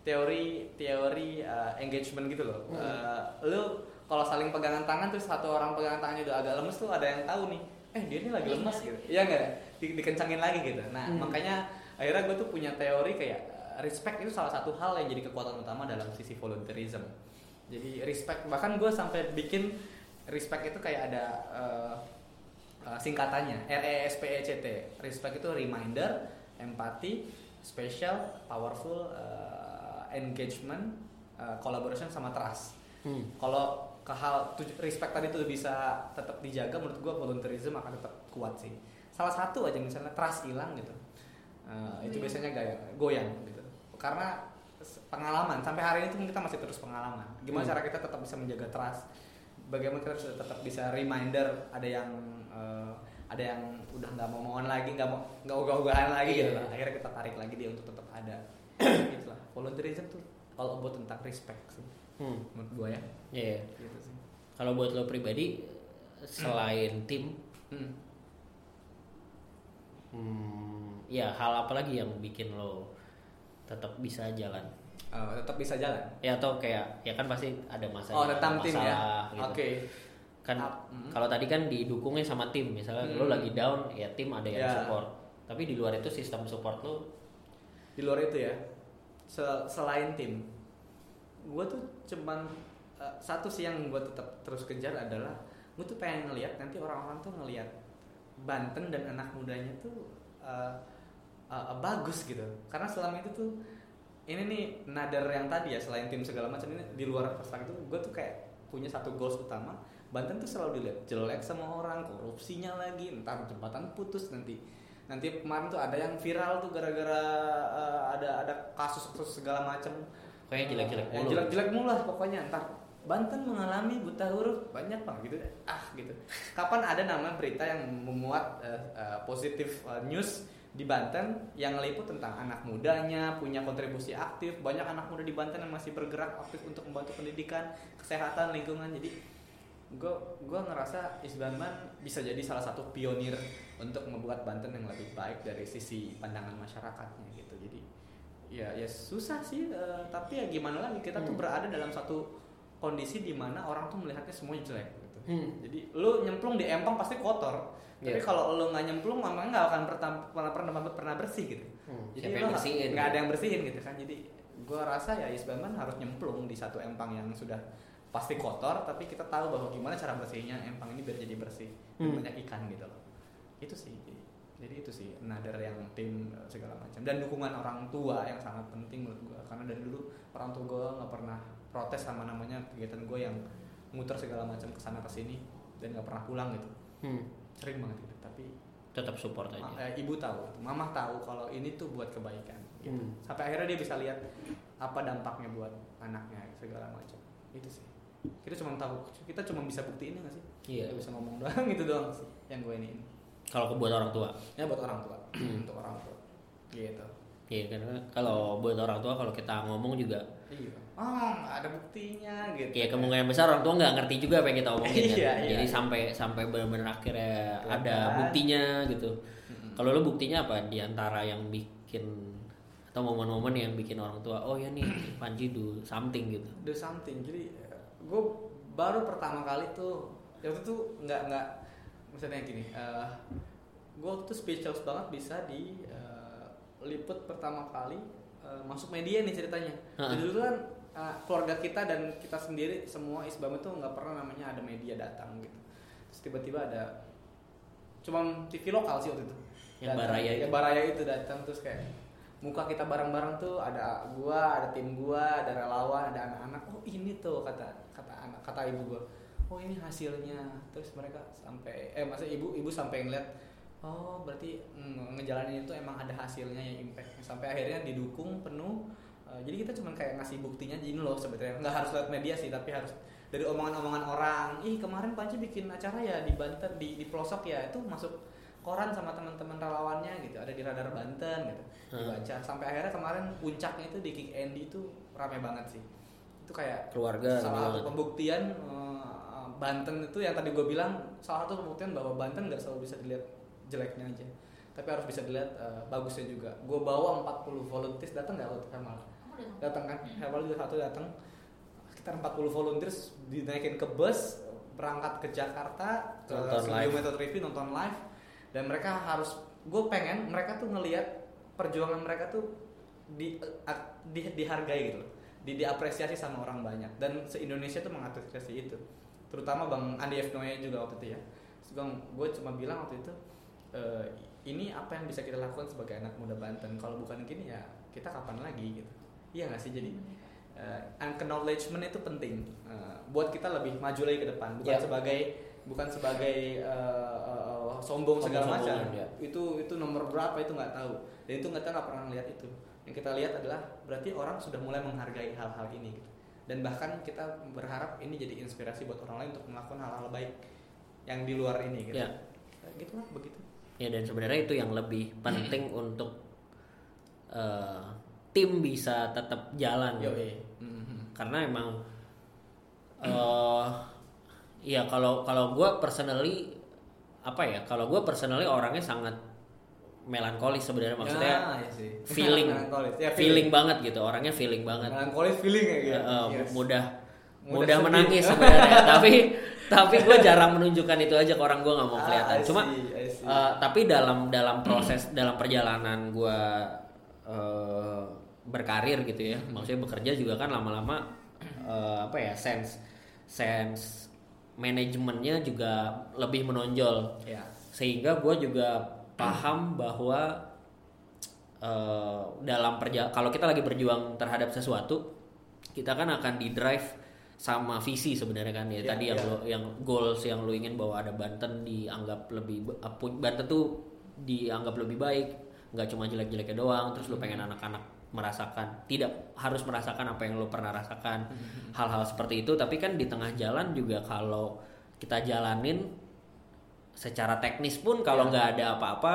teori teori eh, engagement gitu loh. Eh, lu kalau saling pegangan tangan terus satu orang pegangan tangannya udah agak lemes tuh ada yang tahu nih eh dia ini lagi lemes gitu. Iya nggak? Di, dikencangin lagi gitu. Nah Hmm. makanya akhirnya gue tuh punya teori kayak eh, respect itu salah satu hal yang jadi kekuatan utama dalam sisi volunteerism. Jadi respect bahkan gue sampai bikin respect itu kayak ada eh, eh, singkatannya R E S P E C T. Respect itu reminder empati special powerful eh, engagement eh, collaboration sama trust. Hmm. kalau ke hal respect tadi tuh bisa tetap dijaga menurut gua volunteerism akan tetap kuat sih. Salah satu aja misalnya trust hilang gitu. Eh, itu Goyang. biasanya gaya goyang gitu. Karena pengalaman sampai hari ini tuh kita masih terus pengalaman. Gimana Hmm. cara kita tetap bisa menjaga trust? Bagaimana kita tetap bisa reminder ada yang eh, ada yang udah nggak mau mohon lagi nggak mau nggak ogah-ogahan lagi gitu Iya. lah akhirnya kita tarik lagi dia untuk tetap ada. Itulah volunteerism tuh all about tentang respect sih Hmm. menurut gua ya Iya. gitu sih Kalau buat lo pribadi selain tim, Hmm. hmm, ya hal apa lagi yang bikin lo tetap bisa jalan? Eh, tetap bisa jalan Ya atau kayak ya kan pasti ada masa oh tentang tim ya gitu. oke Kan hmm. kalau tadi kan didukungnya sama tim, misalnya lo Hmm. lagi down, ya tim ada yang Ya. support. Tapi di luar itu sistem support lo, di luar itu ya se- selain tim gue tuh cuman eh, satu sih yang gue tetap terus kejar adalah gue tuh pengen ngelihat nanti orang-orang tuh ngelihat Banten dan anak mudanya tuh eh, eh, bagus gitu. Karena selama itu tuh ini nih nader yang tadi ya selain tim segala macam ini di luar perspektif itu gue tuh kayak punya satu goals utama Banten tuh selalu dilihat jelek sama orang korupsinya lagi entar jembatan putus nanti. Nanti kemarin tuh ada yang viral tuh gara-gara eh, ada ada kasus-kasus segala macam Kayaknya jelek-jelek Eh, mulu. jelek-jelek mulu lah pokoknya entar Banten mengalami buta huruf banyak bang gitu. Ah gitu. Kapan ada nama berita yang memuat eh, eh, positif eh, news di Banten yang ngeliput tentang anak mudanya punya kontribusi aktif banyak anak muda di Banten yang masih bergerak aktif untuk membantu pendidikan kesehatan lingkungan. Jadi gue gue ngerasa Isbanban bisa jadi salah satu pionir untuk membuat Banten yang lebih baik dari sisi pandangan masyarakatnya gitu. Jadi ya ya susah sih eh, tapi ya gimana lagi kita tuh Hmm. berada dalam satu kondisi di mana orang tuh melihatnya semuanya jelek gitu Hmm. jadi lu nyemplung di empang pasti kotor tapi Iya. kalau lu nggak nyemplung memang nggak akan pernah pernah pernah, pernah bersih gitu Hmm, jadi siapa lu nggak ada yang bersihin gitu kan jadi gua rasa ya Isbanban harus nyemplung di satu empang yang sudah pasti kotor tapi kita tahu bahwa gimana cara bersihnya empang ini biar jadi bersih dan Hmm. banyak ikan gitu loh itu sih jadi itu sih another yang tim eh, segala macam dan dukungan orang tua yang sangat penting menurut gua karena dari dulu orang tua gua nggak pernah protes sama namanya kegiatan gue yang muter segala macam ke sana ke sini dan nggak pernah pulang gitu Hmm. sering banget gitu tapi Tetap support aja. Ma- eh, ibu tahu, mamah tahu kalau ini tuh buat kebaikan. Gitu. Hmm. Sampai akhirnya dia bisa lihat apa dampaknya buat anaknya segala macam. Itu sih. Kita cuma tahu, kita cuma bisa buktiin nggak sih? Iya. Kita bisa ngomong doang gitu doang sih. Yang gue ini. Kalau buat orang tua. Ya buat orang tua, untuk orang tua. Gitu. Iya karena kalau buat orang tua kalau kita ngomong juga iya oh nggak ada buktinya gitu ya kemungkinan besar orang tua nggak ngerti juga apa yang kita omongin kan. Iya, iya, Jadi iya. sampai sampai benar-benar akhirnya Kelihatan. ada buktinya gitu. Kalau lu buktinya apa di antara yang bikin atau momen-momen yang bikin orang tua oh ya nih Panji do something gitu. do something jadi gue baru pertama kali tuh waktu itu nggak nggak misalnya gini gue waktu itu speechless banget bisa di eh, liput pertama kali eh, masuk media nih ceritanya. Jadi dulu kan eh, keluarga kita dan kita sendiri semua isbam itu nggak pernah namanya ada media datang gitu. Terus tiba-tiba ada cuma TV lokal sih waktu itu. Yang Datang. Baraya itu. yang baraya itu datang terus kayak muka kita bareng-bareng tuh ada gua ada tim gua ada relawan ada anak-anak. Oh ini tuh kata kata anak kata ibu gua oh ini hasilnya. Terus mereka sampai eh masa ibu ibu sampai ngeliat oh berarti mm, ngejalanin itu emang ada hasilnya yang impact. Sampai akhirnya didukung penuh. Eh, jadi kita cuman kayak ngasih buktinya ini loh sebetulnya nggak harus lewat media sih tapi harus dari omongan-omongan orang. Ih kemarin Panji bikin acara ya di Banten di di pelosok ya itu masuk koran sama teman-teman relawannya gitu ada di radar Banten gitu Hmm. dibaca. Sampai akhirnya kemarin puncaknya itu di Kick Andy itu rame banget sih. Itu kayak Keluarga salah satu pembuktian eh, Banten itu yang tadi gue bilang salah satu pembuktian bahwa Banten nggak selalu bisa dilihat jeleknya aja. Tapi harus bisa dilihat eh, bagusnya juga. Gue bawa 40 volunteers datang nggak waktu Hermal datang kan? Hermal juga satu datang. Sekitar 40 volunteers dinaikin ke bus berangkat ke Jakarta ke Nonton studio live. Metode TV nonton live. Dan mereka harus gue pengen mereka tuh ngelihat perjuangan mereka tuh di, eh, di dihargai gitu loh. di diapresiasi sama orang banyak. Dan se Indonesia tuh mengapresiasi itu terutama bang Andi F. Noe juga waktu itu ya. Gue cuma bilang waktu itu eh, ini apa yang bisa kita lakukan sebagai anak muda Banten? Kalau bukan gini ya kita kapan lagi? Gitu. Iya nggak sih? Jadi uh, acknowledgement itu penting uh, buat kita lebih maju lagi ke depan. Bukan Ya. sebagai bukan sebagai uh, uh, uh, sombong segala macam. ya. itu itu nomor berapa itu nggak tahu. Dan itu kita nggak pernah lihat itu. Yang kita lihat adalah berarti orang sudah mulai menghargai hal-hal ini gitu dan bahkan kita berharap ini jadi inspirasi buat orang lain untuk melakukan hal-hal baik yang di luar ini gitu Ya. gitu lah begitu Ya dan sebenarnya itu yang lebih penting untuk eh, tim bisa tetap jalan. yo Mhm. Karena emang eh ya kalau kalau gue personally apa ya kalau gue personally orangnya sangat melankolis sebenarnya maksudnya Ya, iya sih. feeling. Ya, feeling. Banget gitu orangnya feeling banget. Melankolis feeling ya gitu. Ya, eh, Yes. mudah Mudah mudah, menangis sebenarnya. Tapi tapi gue jarang menunjukkan itu aja ke orang gue nggak mau Ah, kelihatan. Cuma see, I see. eh, tapi dalam dalam proses dalam perjalanan gue eh, berkarir gitu ya maksudnya bekerja juga kan lama-lama eh, apa ya sense sense manajemennya juga lebih menonjol. Ya sehingga gue juga paham bahwa eh, dalam perja kalau kita lagi berjuang terhadap sesuatu kita kan akan di drive sama visi sebenarnya kan. Ya Iya, tadi yang iya. lo yang goals yang lo ingin bahwa ada Banten dianggap lebih Banten tuh dianggap lebih baik nggak cuma jelek-jeleknya doang terus lo pengen anak-anak merasakan tidak harus merasakan apa yang lo pernah rasakan. Hal-hal seperti itu tapi kan di tengah jalan juga kalau kita jalanin secara teknis pun kalau Ya. nggak ada apa-apa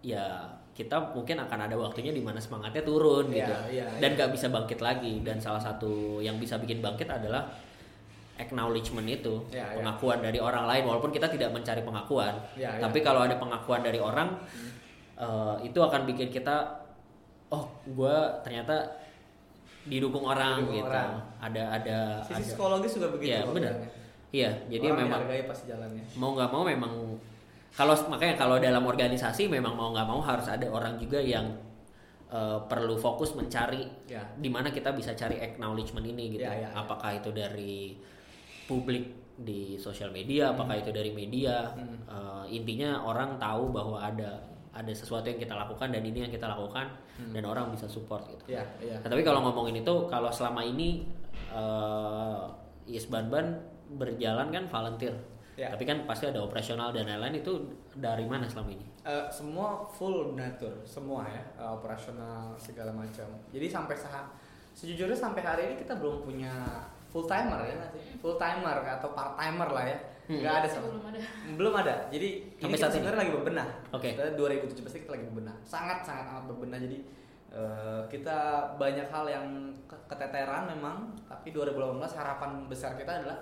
ya kita mungkin akan ada waktunya di mana semangatnya turun Ya, gitu ya, dan ya. nggak bisa bangkit lagi dan salah satu yang bisa bikin bangkit adalah acknowledgement itu Ya, ya. pengakuan dari orang lain walaupun kita tidak mencari pengakuan Ya, ya. tapi kalau ada pengakuan dari orang eh, itu akan bikin kita oh gue ternyata didukung orang Didukung gitu orang. ada ada sisi ada psikologis juga begitu loh benar. Iya jadi Orang memang dihargai pasti jalannya mau nggak mau memang kalau makanya kalau dalam organisasi memang mau nggak mau harus ada orang juga yang eh, perlu fokus mencari ya di mana kita bisa cari acknowledgement ini gitu Ya, ya, ya. apakah itu dari publik di sosial media apakah itu dari media Hmm. Eh, intinya orang tahu bahwa ada ada sesuatu yang kita lakukan dan ini yang kita lakukan Hmm. dan orang bisa support gitu ya ya Nah, tapi kalau ngomongin itu, kalau selama ini uh, Ban berjalan kan volunteer, Ya. tapi kan pasti ada operasional dan lain-lain itu dari mana selama ini? Eh, semua full donatur semua ya eh, operasional segala macam. Jadi sampai saat sejujurnya sampai hari ini kita belum punya full timer ya sih? Full timer atau part timer lah ya. Hmm. nggak ada sama. Belum ada. Belum ada. Jadi Sampai ini kita saat ini? sebenarnya lagi berbenah. Oke. Kita 2017 kita lagi berbenah. Sangat sangat amat berbenah. Jadi Eh, kita banyak hal yang ke- keteteran memang. Tapi 2018 harapan besar kita adalah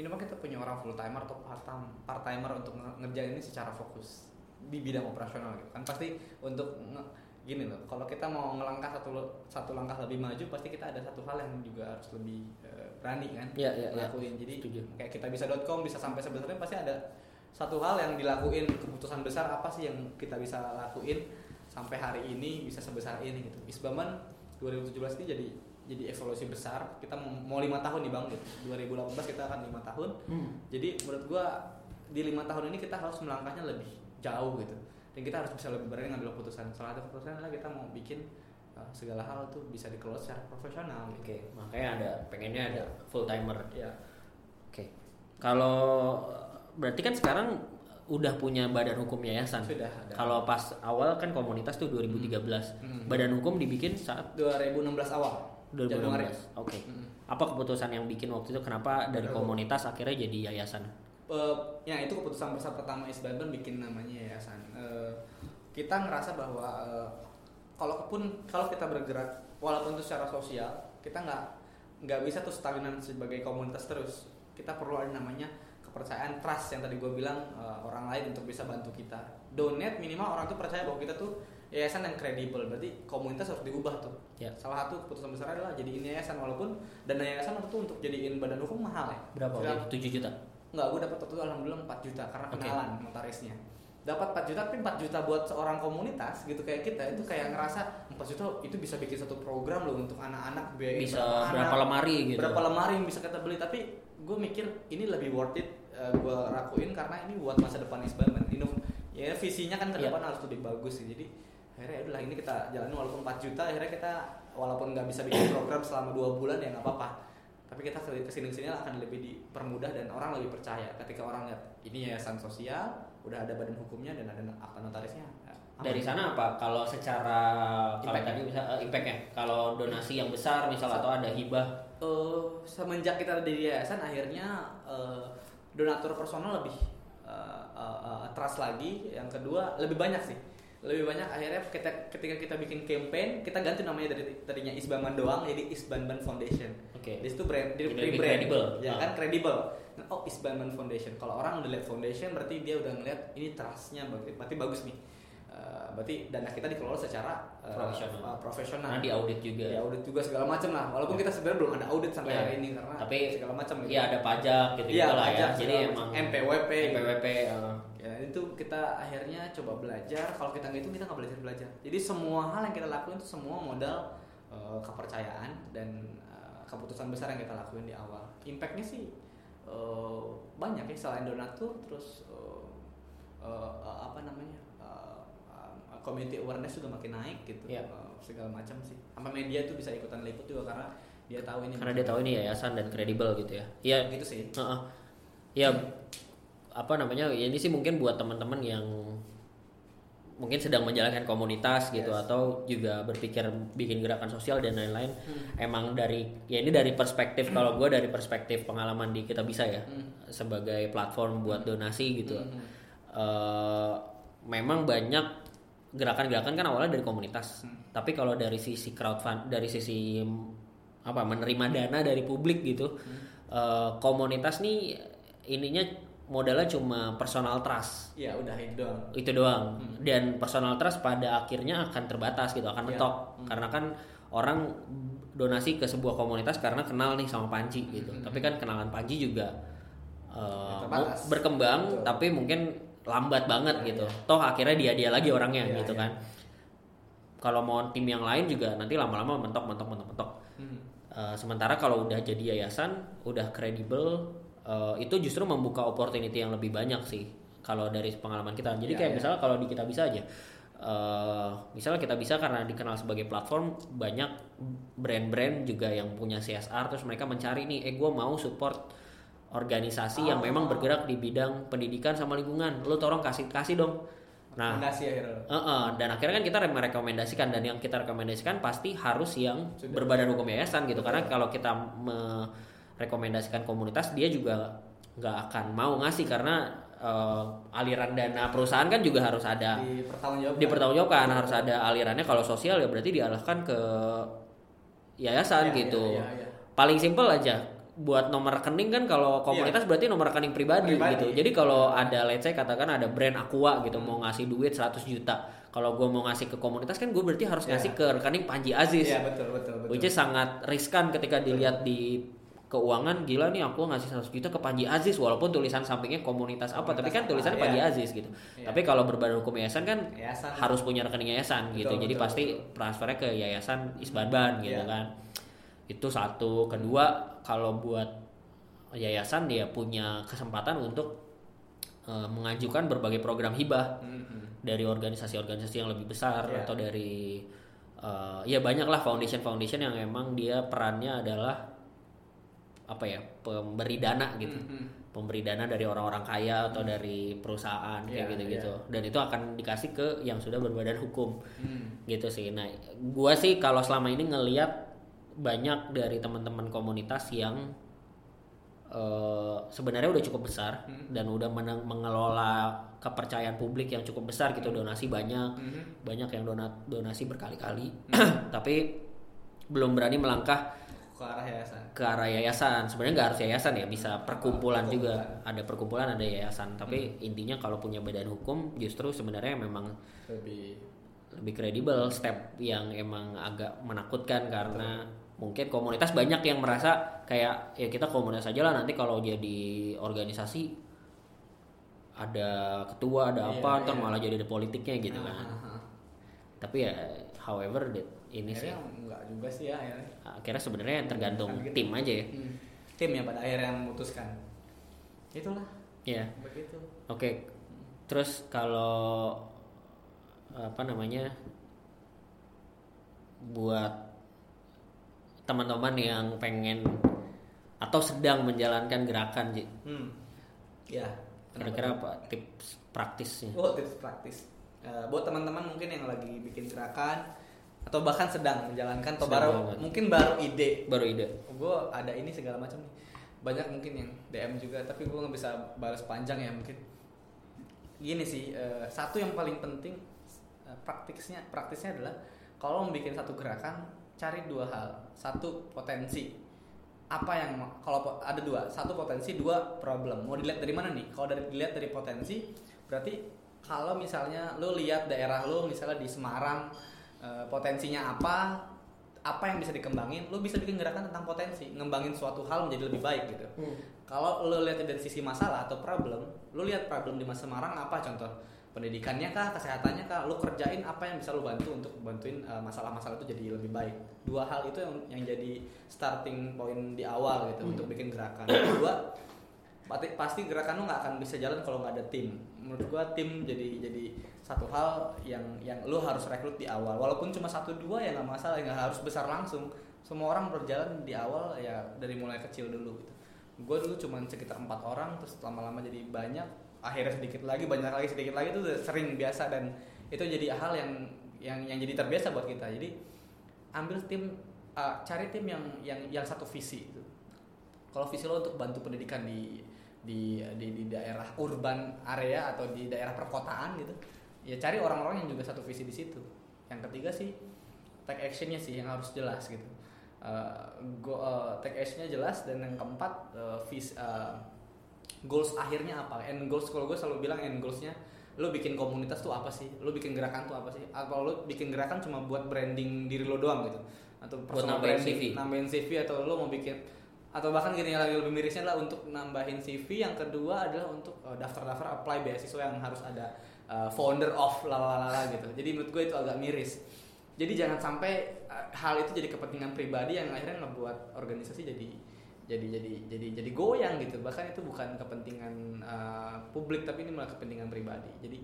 minimal kita punya orang full timer atau part time part timer untuk nge- ngerjain ini secara fokus di bidang operasional gitu kan pasti untuk gini loh kalau kita mau ngelangkah satu satu langkah lebih maju pasti kita ada satu hal yang juga harus lebih eh, berani kan Iya, iya, iya. ngelakuin jadi Setuju. kayak kita bisa.com bisa sampai sebesarnya pasti ada satu hal yang dilakuin keputusan besar apa sih yang kita bisa lakuin sampai hari ini bisa sebesar ini gitu Isbaman 2017 ini jadi jadi evolusi besar kita mau, lima tahun nih bang gitu 2018 kita akan lima tahun Hmm. jadi menurut gua di lima tahun ini kita harus melangkahnya lebih jauh gitu dan kita harus bisa lebih berani ngambil keputusan salah satu keputusan adalah kita mau bikin uh, segala hal tuh bisa dikelola secara profesional gitu. Oke, makanya ada pengennya ada full timer. ya Oke. Kalau berarti kan sekarang udah punya badan hukum yayasan. sudah ada Kalau pas awal kan komunitas tuh 2013. Hmm. Badan hukum dibikin saat 2016 awal 2016. Januari. Oke. Mm. Apa keputusan yang bikin waktu itu kenapa dari komunitas akhirnya jadi yayasan? Eh, ya itu keputusan besar pertama Isbanban bikin namanya yayasan. Eh, kita ngerasa bahwa eh, kalau pun kalau kita bergerak walaupun itu secara sosial kita nggak nggak bisa tuh stagnan sebagai komunitas terus. Kita perlu ada namanya kepercayaan trust yang tadi gue bilang eh, orang lain untuk bisa bantu kita. Donate minimal orang tuh percaya bahwa kita tuh yayasan yang kredibel. Berarti komunitas harus diubah tuh. Ya. Salah satu keputusan besar adalah jadiin yayasan walaupun dana yayasan waktu itu untuk jadiin badan hukum mahal ya. Berapa? Oke, 7 juta. Enggak, gue dapat waktu itu alhamdulillah 4 juta karena kenalan notarisnya. Dapat 4 juta tapi 4 juta buat seorang komunitas gitu kayak kita itu kayak ngerasa 4 juta itu bisa bikin satu program loh untuk anak-anak biaya Bisa berapa lemari gitu. Berapa lemari yang bisa kita beli tapi gue mikir ini lebih worth it gue lakuin karena ini buat masa depan Isbaman. Inov ya visinya kan ke Iya. depan harus lebih bagus sih. Jadi akhirnya ya udahlah ini kita jalanin walaupun 4 juta akhirnya kita walaupun nggak bisa bikin program selama dua bulan ya nggak apa-apa tapi kita ke sini ke sini akan lebih dipermudah dan orang lebih percaya ketika orang lihat ini yayasan sosial udah ada badan hukumnya dan ada akta notarisnya ya, aman. Dari sana apa? Kalau secara Impact. tadi bisa eh, impactnya, kalau donasi yang besar misal atau ada hibah, Eh, semenjak kita ada di yayasan akhirnya eh, donatur personal lebih eh, eh, trust lagi yang kedua lebih banyak sih lebih banyak akhirnya kita, ketika kita bikin campaign kita ganti namanya dari tadinya Isbanban doang jadi Isbanban Foundation Oke. di situ brand di Jadi lebih brand kredibel. ya Ah. kan kredibel oh Isbanban Foundation kalau orang udah lihat foundation berarti dia udah ngeliat ini trustnya berarti, berarti bagus nih Eh, berarti dana kita dikelola secara eh, Profesional. eh, profesional karena di audit juga. ya audit juga segala macam lah walaupun kita sebenarnya belum ada audit sampai Ya. hari ini karena Tapi segala macam gitu Iya ada pajak gitu Iya, lah ya. Jadi emang. MPWP. MPWP eh, ya itu kita akhirnya coba belajar kalau kita nggak itu kita nggak belajar belajar jadi semua hal yang kita lakuin itu semua modal eh, kepercayaan dan eh, keputusan besar yang kita lakuin di awal impactnya sih eh, banyak ya selain donatur terus eh, apa namanya community awareness juga makin naik gitu Iya. Eh, segala macam sih sama media tuh bisa ikutan liput juga karena dia tahu ini karena dia tahu ini yayasan dan kredibel gitu ya. Iya. gitu sih Heeh. Ya apa namanya? Ya ini sih mungkin buat teman-teman yang mungkin sedang menjalankan komunitas gitu Yes. atau juga berpikir bikin gerakan sosial dan lain-lain. Hmm. Emang dari ya ini dari perspektif kalau gue dari perspektif pengalaman di kita bisa ya Hmm. sebagai platform buat donasi gitu. Hmm. Eh, memang banyak gerakan-gerakan kan awalnya dari komunitas. Hmm. Tapi kalau dari sisi crowdfund dari sisi apa menerima dana dari publik gitu. Hmm. eh, komunitas nih ininya modalnya cuma personal trust ya udah itu doang itu doang Hmm. dan personal trust pada akhirnya akan terbatas gitu akan Iya. mentok Hmm. karena kan orang donasi ke sebuah komunitas karena kenal nih sama Panji gitu Hmm. tapi kan kenalan Panji juga eh, Ya, terbatas. berkembang Betul. tapi mungkin lambat banget Iya, gitu iya. toh akhirnya dia dia lagi orangnya Iya, gitu kan kalau mau tim yang lain juga nanti lama-lama mentok mentok mentok mentok Hmm. Uh, sementara kalau udah jadi yayasan, udah kredibel, uh, itu justru membuka opportunity yang lebih banyak sih. Kalau dari pengalaman kita, jadi Ya, kayak ya. misalnya kalau di kita bisa aja, uh, misalnya kita bisa karena dikenal sebagai platform banyak brand-brand juga yang punya CSR, terus mereka mencari nih, eh gue mau support organisasi yang Oh. memang bergerak di bidang pendidikan sama lingkungan, lo tolong kasih kasih dong. Nah, akhirnya Heeh, dan akhirnya kan kita merekomendasikan dan yang kita rekomendasikan pasti harus yang Sudah. berbadan hukum yayasan gitu karena kalau kita merekomendasikan komunitas dia juga nggak akan mau ngasih karena eh, aliran dana perusahaan kan juga harus ada di pertanggungjawabkan dipertanggungjawabkan harus ada alirannya kalau sosial ya berarti dialahkan ke yayasan Iya, gitu iya, iya, iya. paling simpel aja buat nomor rekening kan kalau komunitas berarti nomor rekening pribadi, Pribadi. gitu jadi kalau ada let's say katakan ada brand Aqua gitu mau ngasih duit 100 juta kalau gue mau ngasih ke komunitas kan gue berarti harus Iya. ngasih ke rekening Panji Aziz Iya betul betul betul. which is sangat riskan ketika dilihat di keuangan gila nih aku ngasih 100 juta ke Panji Aziz walaupun tulisan sampingnya komunitas apa tapi kan Komunitas apa, tulisannya iya. Panji Aziz gitu Iya. tapi kalau berbadan hukum yayasan kan Yayasan. harus punya rekening yayasan gitu Betul, jadi betul, pasti transfernya ke yayasan Isbanban gitu Iya. kan itu satu kedua kalau buat yayasan dia punya kesempatan untuk eh, mengajukan berbagai program hibah Mhm. dari organisasi-organisasi yang lebih besar Iya. atau dari eh, ya banyak lah foundation-foundation yang emang dia perannya adalah apa ya pemberi dana gitu Mhm. pemberi dana dari orang-orang kaya atau dari perusahaan kayak Iya, gitu-gitu dan itu akan dikasih ke yang sudah berbadan hukum Hmm. gitu sih nah gua sih kalau selama ini ngelihat banyak dari teman-teman komunitas yang eh, sebenarnya udah cukup besar Hmm. dan udah mengelola kepercayaan publik yang cukup besar gitu donasi banyak Mhm. banyak yang donat donasi berkali-kali Hmm. tapi belum berani melangkah ke arah yayasan. ke arah yayasan sebenarnya nggak harus yayasan ya bisa perkumpulan juga Perkumpulan. ada perkumpulan ada yayasan tapi intinya kalau punya badan hukum justru sebenarnya memang Lebih lebih kredibel step yang emang agak menakutkan karena mungkin komunitas banyak yang merasa kayak ya kita komunitas aja lah nanti kalau jadi organisasi ada ketua ada Iya, apa ntar iya. malah jadi ada politiknya gitu kan Ah, tapi ya however that ini sih Akhirnya enggak juga sih ya akhirnya. akhirnya sebenarnya tergantung gitu. tim aja ya Hmm. Tim yang pada akhirnya yang memutuskan. Itulah ya begitu. Oke, terus kalau apa namanya buat teman-teman yang pengen atau sedang menjalankan gerakan, Ji, Hmm. Ya. kira-kira apa tips praktisnya? Oh tips praktis. Eh, buat teman-teman mungkin yang lagi bikin gerakan atau bahkan sedang menjalankan atau Sedang baru banget. mungkin baru ide. Baru ide. Gue ada ini segala macam nih. Banyak mungkin yang DM juga tapi gue nggak bisa balas panjang ya mungkin. Gini sih, eh, satu yang paling penting eh, praktisnya praktisnya adalah kalau mau bikin satu gerakan cari dua hal. Satu potensi. Apa yang kalau ada dua. Satu potensi. Dua problem. Mau dilihat dari mana nih? Kalau dari dilihat dari potensi berarti kalau misalnya lo lihat daerah lo misalnya di Semarang eh, potensinya apa apa yang bisa dikembangin lo bisa bikin gerakan tentang potensi. Ngembangin suatu hal menjadi lebih baik gitu. Kalau lo lihat dari sisi masalah atau problem lo lihat problem di Semarang apa contoh pendidikannya kah kesehatannya kah? Lo kerjain apa yang bisa lo bantu untuk bantuin uh, masalah-masalah itu jadi lebih baik. Dua hal itu yang yang jadi starting point di awal gitu untuk bikin gerakan. Kedua pasti pasti gerakan lo nggak akan bisa jalan kalau nggak ada tim. Menurut gua tim jadi jadi satu hal yang yang lo harus rekrut di awal. Walaupun cuma satu dua ya nggak masalah nggak harus besar langsung. Semua orang berjalan di awal ya dari mulai kecil dulu gitu. Gue dulu cuma sekitar empat orang terus lama-lama jadi banyak akhirnya sedikit lagi banyak lagi sedikit lagi itu sering biasa dan itu jadi hal yang yang yang jadi terbiasa buat kita. Jadi ambil tim uh, cari tim yang yang yang satu visi gitu. kalau visi lo untuk bantu pendidikan di di di, di daerah urban area atau di daerah perkotaan gitu ya cari orang-orang yang juga satu visi di situ. Yang ketiga sih take actionnya sih yang harus jelas gitu. Uh, go, uh, take actionnya jelas dan yang keempat uh, vis, uh, goals akhirnya apa? End goals kalau gue selalu bilang end goalsnya lo bikin komunitas tuh apa sih? Lo bikin gerakan tuh apa sih? Atau lo bikin gerakan cuma buat branding diri lo doang gitu? Atau Buat personal nambahin branding, CV. nambahin CV atau lo mau bikin atau bahkan gini lagi lebih mirisnya lah untuk nambahin CV yang kedua adalah untuk uh, daftar-daftar apply beasiswa yang harus ada uh, founder of lalalala gitu. Jadi menurut gue itu agak miris. Jadi jangan sampai uh, hal itu jadi kepentingan pribadi yang akhirnya ngebuat organisasi jadi jadi jadi jadi jadi goyang gitu bahkan itu bukan kepentingan uh, publik tapi ini malah kepentingan pribadi jadi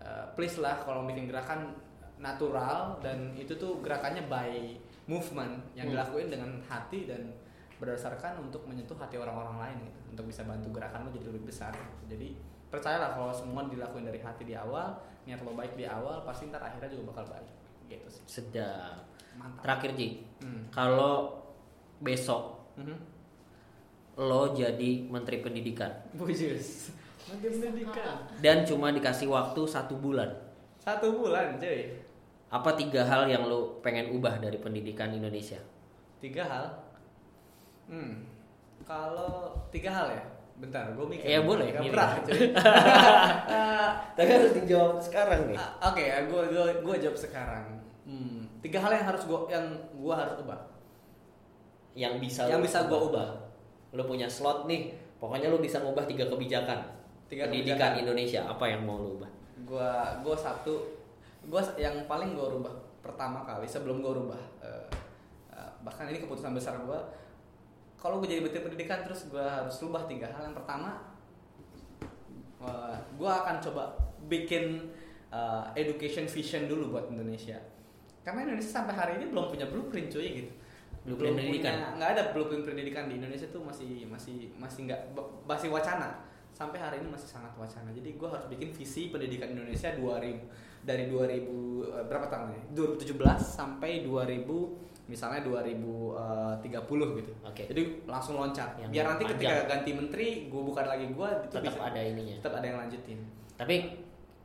uh, please lah kalau bikin gerakan natural dan itu tuh gerakannya by movement yang Hmm. dilakuin dengan hati dan berdasarkan untuk menyentuh hati orang-orang lain gitu untuk bisa bantu gerakan lo jadi lebih besar gitu. jadi percayalah kalau semua dilakuin dari hati di awal niat lo baik di awal pasti ntar akhirnya juga bakal baik gitu sih Sedap. mantap Terakhir Ji, Hmm. kalau besok Mhm. Lo jadi menteri pendidikan, Bujus. Menteri pendidikan. dan cuma dikasih waktu satu bulan. Satu bulan, cuy. Apa tiga hal yang lo pengen ubah dari pendidikan Indonesia? Tiga hal. Hmm. Kalau tiga hal ya. Bentar, gue mikir. Ya, boleh, Gak berat, cuy. Tapi harus dijawab sekarang nih. Ah, Oke, gue gue gue jawab sekarang. Hmm, tiga hal yang harus gue yang gue harus ubah. Yang bisa Yang bisa gua ubah. Lo punya slot nih. Pokoknya lo bisa ngubah tiga kebijakan. Tiga pendidikan kebijakan. Indonesia. Apa yang mau lo ubah? Gue gue satu, gue yang paling gue rubah pertama kali sebelum gue rubah. eh, eh, bahkan ini keputusan besar gue. Kalau gue jadi menteri pendidikan terus gue harus rubah tiga hal. Yang pertama, gue akan coba bikin eh, education vision dulu buat Indonesia. Karena Indonesia sampai hari ini belum punya blueprint cuy gitu. Blueprint Belum pendidikan? punya- nggak ada blueprint pendidikan di Indonesia tuh masih masih masih nggak masih wacana sampai hari ini masih sangat wacana jadi gue harus bikin visi pendidikan Indonesia 2000 dari 2000 eh, berapa tahun ini 2017 sampai 2000 misalnya 2030 gitu Oke. jadi langsung loncat Yang biar nanti panjang. ketika ganti menteri gue bukan lagi gue Tetap bisa ada ininya. tetap ada yang lanjutin Tapi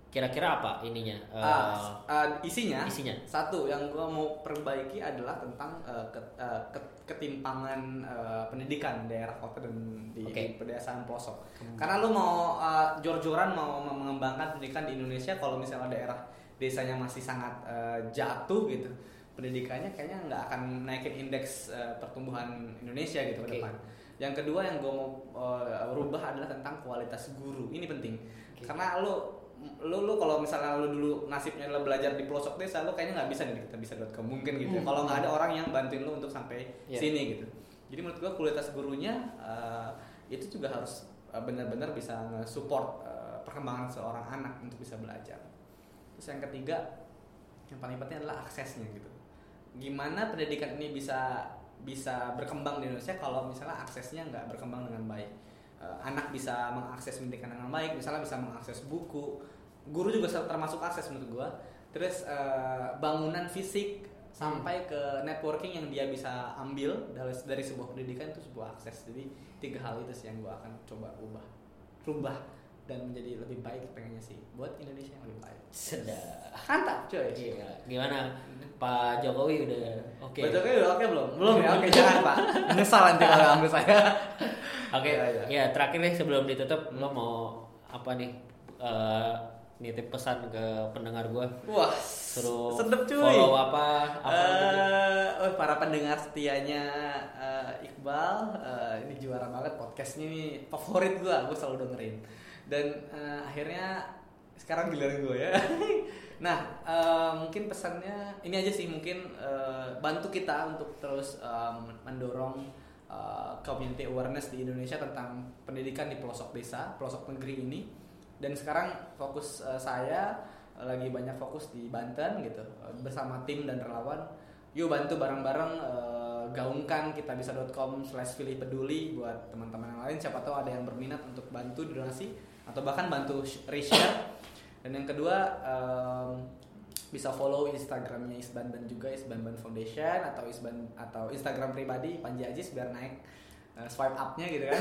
kira-kira apa ininya? Eh, Ah, ah, isinya, isinya. satu yang gue mau perbaiki adalah tentang eh, ke- ke- ketimpangan eh, pendidikan daerah kota dan di, Oke. di pedesaan pelosok. Karena lu mau eh, jor-joran mau mengembangkan pendidikan di Indonesia kalau misalnya daerah desanya masih sangat eh, jatuh gitu, pendidikannya kayaknya nggak akan naikin indeks eh, pertumbuhan Indonesia gitu Oke. ke depan. Yang kedua yang gue mau eh, rubah adalah tentang kualitas guru. Ini penting. Karena lu lu lu kalau misalnya lu dulu nasibnya adalah belajar di pelosok desa lu kayaknya nggak bisa nih di kitabisa.com mungkin gitu ya. Hmm. Kalau nggak ada orang yang bantuin lu untuk sampai Iya. sini gitu. Jadi menurut gua kualitas gurunya eh, itu juga harus eh, benar-benar bisa nge-support eh, perkembangan seorang anak untuk bisa belajar. Terus yang ketiga yang paling penting adalah aksesnya gitu. Gimana pendidikan ini bisa bisa berkembang di Indonesia kalau misalnya aksesnya nggak berkembang dengan baik. Eh, anak bisa mengakses pendidikan dengan baik, misalnya bisa mengakses buku, guru juga termasuk akses menurut gua. Terus eh, bangunan fisik sampai ke networking yang dia bisa ambil dari dari sebuah pendidikan itu sebuah akses. Jadi tiga hal itu sih yang gua akan coba ubah, rubah dan menjadi lebih baik pengennya sih buat Indonesia yang lebih baik. Sedap. Mantap coy. Iya. Gimana? Pak Jokowi udah oke. Baca udah oke belum? Belum ya? Oke, jangan Pak. Menyesal nanti kalau ambil saya. Oke, Iya, iya. ya terakhir nih sebelum ditutup, lo mau apa nih? eh, nitip pesan ke pendengar gua Wah, suruh sedep cuy. follow apa apa gitu. Eh, oh, para pendengar setianya eh, Iqbal, eh, ini juara banget podcastnya ini favorit gua, gua selalu dengerin. Dan eh, akhirnya sekarang giliran gue ya. nah, eh, mungkin pesannya ini aja sih mungkin eh, bantu kita untuk terus eh, mendorong eh, community awareness di Indonesia tentang pendidikan di pelosok desa, pelosok negeri ini. Dan sekarang fokus eh, saya lagi banyak fokus di Banten gitu bersama tim dan relawan. Yuk bantu bareng-bareng eh, gaungkan kitabisa.com slash pilih peduli buat teman-teman yang lain. Siapa tahu ada yang berminat untuk bantu donasi atau bahkan bantu sh- reshare. Dan yang kedua em, bisa follow Instagramnya Isban dan juga Isban Ban Foundation atau Isban atau Instagram pribadi Panji Ajis biar naik eh, swipe upnya gitu kan.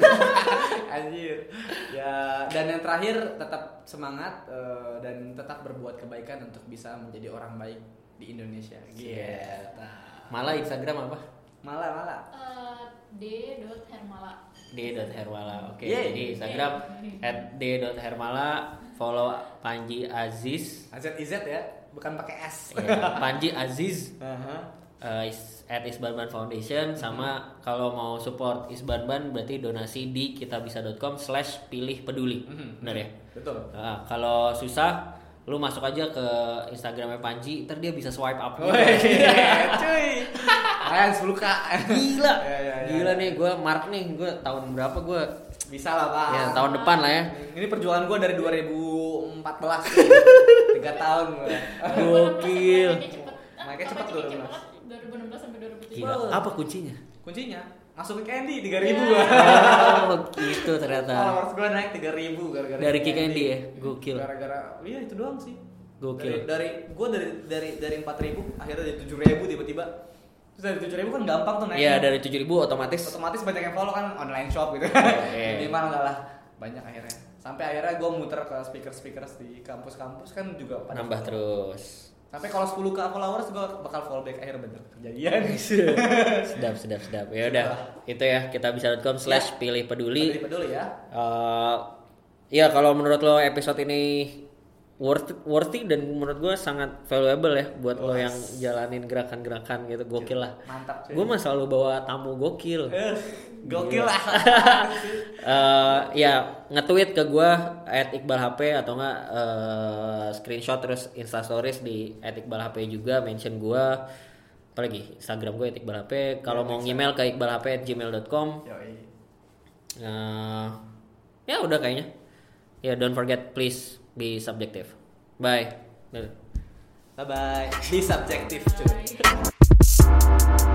Anjir. Ya dan yang terakhir tetap semangat eh, dan tetap berbuat kebaikan untuk bisa menjadi orang baik di Indonesia. Gitu. Malah Instagram apa? malah malah. Eh, d.hermala d.hermala. Oke, Yeay. jadi Instagram @d.hermala, follow Panji Aziz. AZ IZ ya bukan pakai S Ya, Panji Aziz Aha. eh, is- at Isbanban Foundation sama kalau mau support Isbanban berarti donasi di kitabisa.com slash pilih peduli Mhm. benar ya betul Nah, kalau susah lu masuk aja ke Instagramnya Panji ntar dia bisa swipe up gitu. Woi, cuy kalian 10k gila Ya, ya, ya, gila ya. nih gue mark nih gue tahun berapa gue bisa lah pak ya tahun depan lah ya ini perjuangan gue dari 2014 tiga tahun gue Gokil. Naiknya cepet. Sih, 2016. banget. 2016 sampai 2017 gila apa kuncinya kuncinya masuk ke Candy 3000 Ya. gue oh gitu ternyata followers gue naik 3000 gara-gara Dari Kick Kick Andy ya? Gokil. gara-gara iya itu doang sih Gokil. dari, dari gue dari dari dari 4000 akhirnya jadi 7000 tiba-tiba terus dari 7000 kan gampang tuh naiknya. Iya dari 7000 otomatis. Otomatis banyak yang follow kan online shop gitu. Iya. minimal enggak lah banyak akhirnya. Sampai akhirnya gue muter ke speaker speaker di kampus-kampus kan juga pada nambah follow. terus. Sampai kalau 10 k followers gue bakal follow back akhirnya bener. Kejadian. Sedap sedap sedap. Ya udah itu ya kita bisa.com slash pilih peduli. Peduli peduli ya. Eh, ya kalau menurut lo episode ini worth worthy dan menurut gue sangat valuable ya buat lo yang jalanin gerakan-gerakan gitu gokil lah. Mantap gue mah selalu bawa tamu gokil. Eh, gokil lah. Eh, ya nge-tweet ke gue at Iqbal HP atau enggak eh, screenshot terus Insta Stories di at Iqbal HP juga mention gue apalagi Instagram gue at Iqbal HP kalau mau email ke iqbalhp@gmail.com Yoi. Eh, ya udah kayaknya. Ya don't forget please be subjective. Bye. Bye bye. Be subjective. cuy.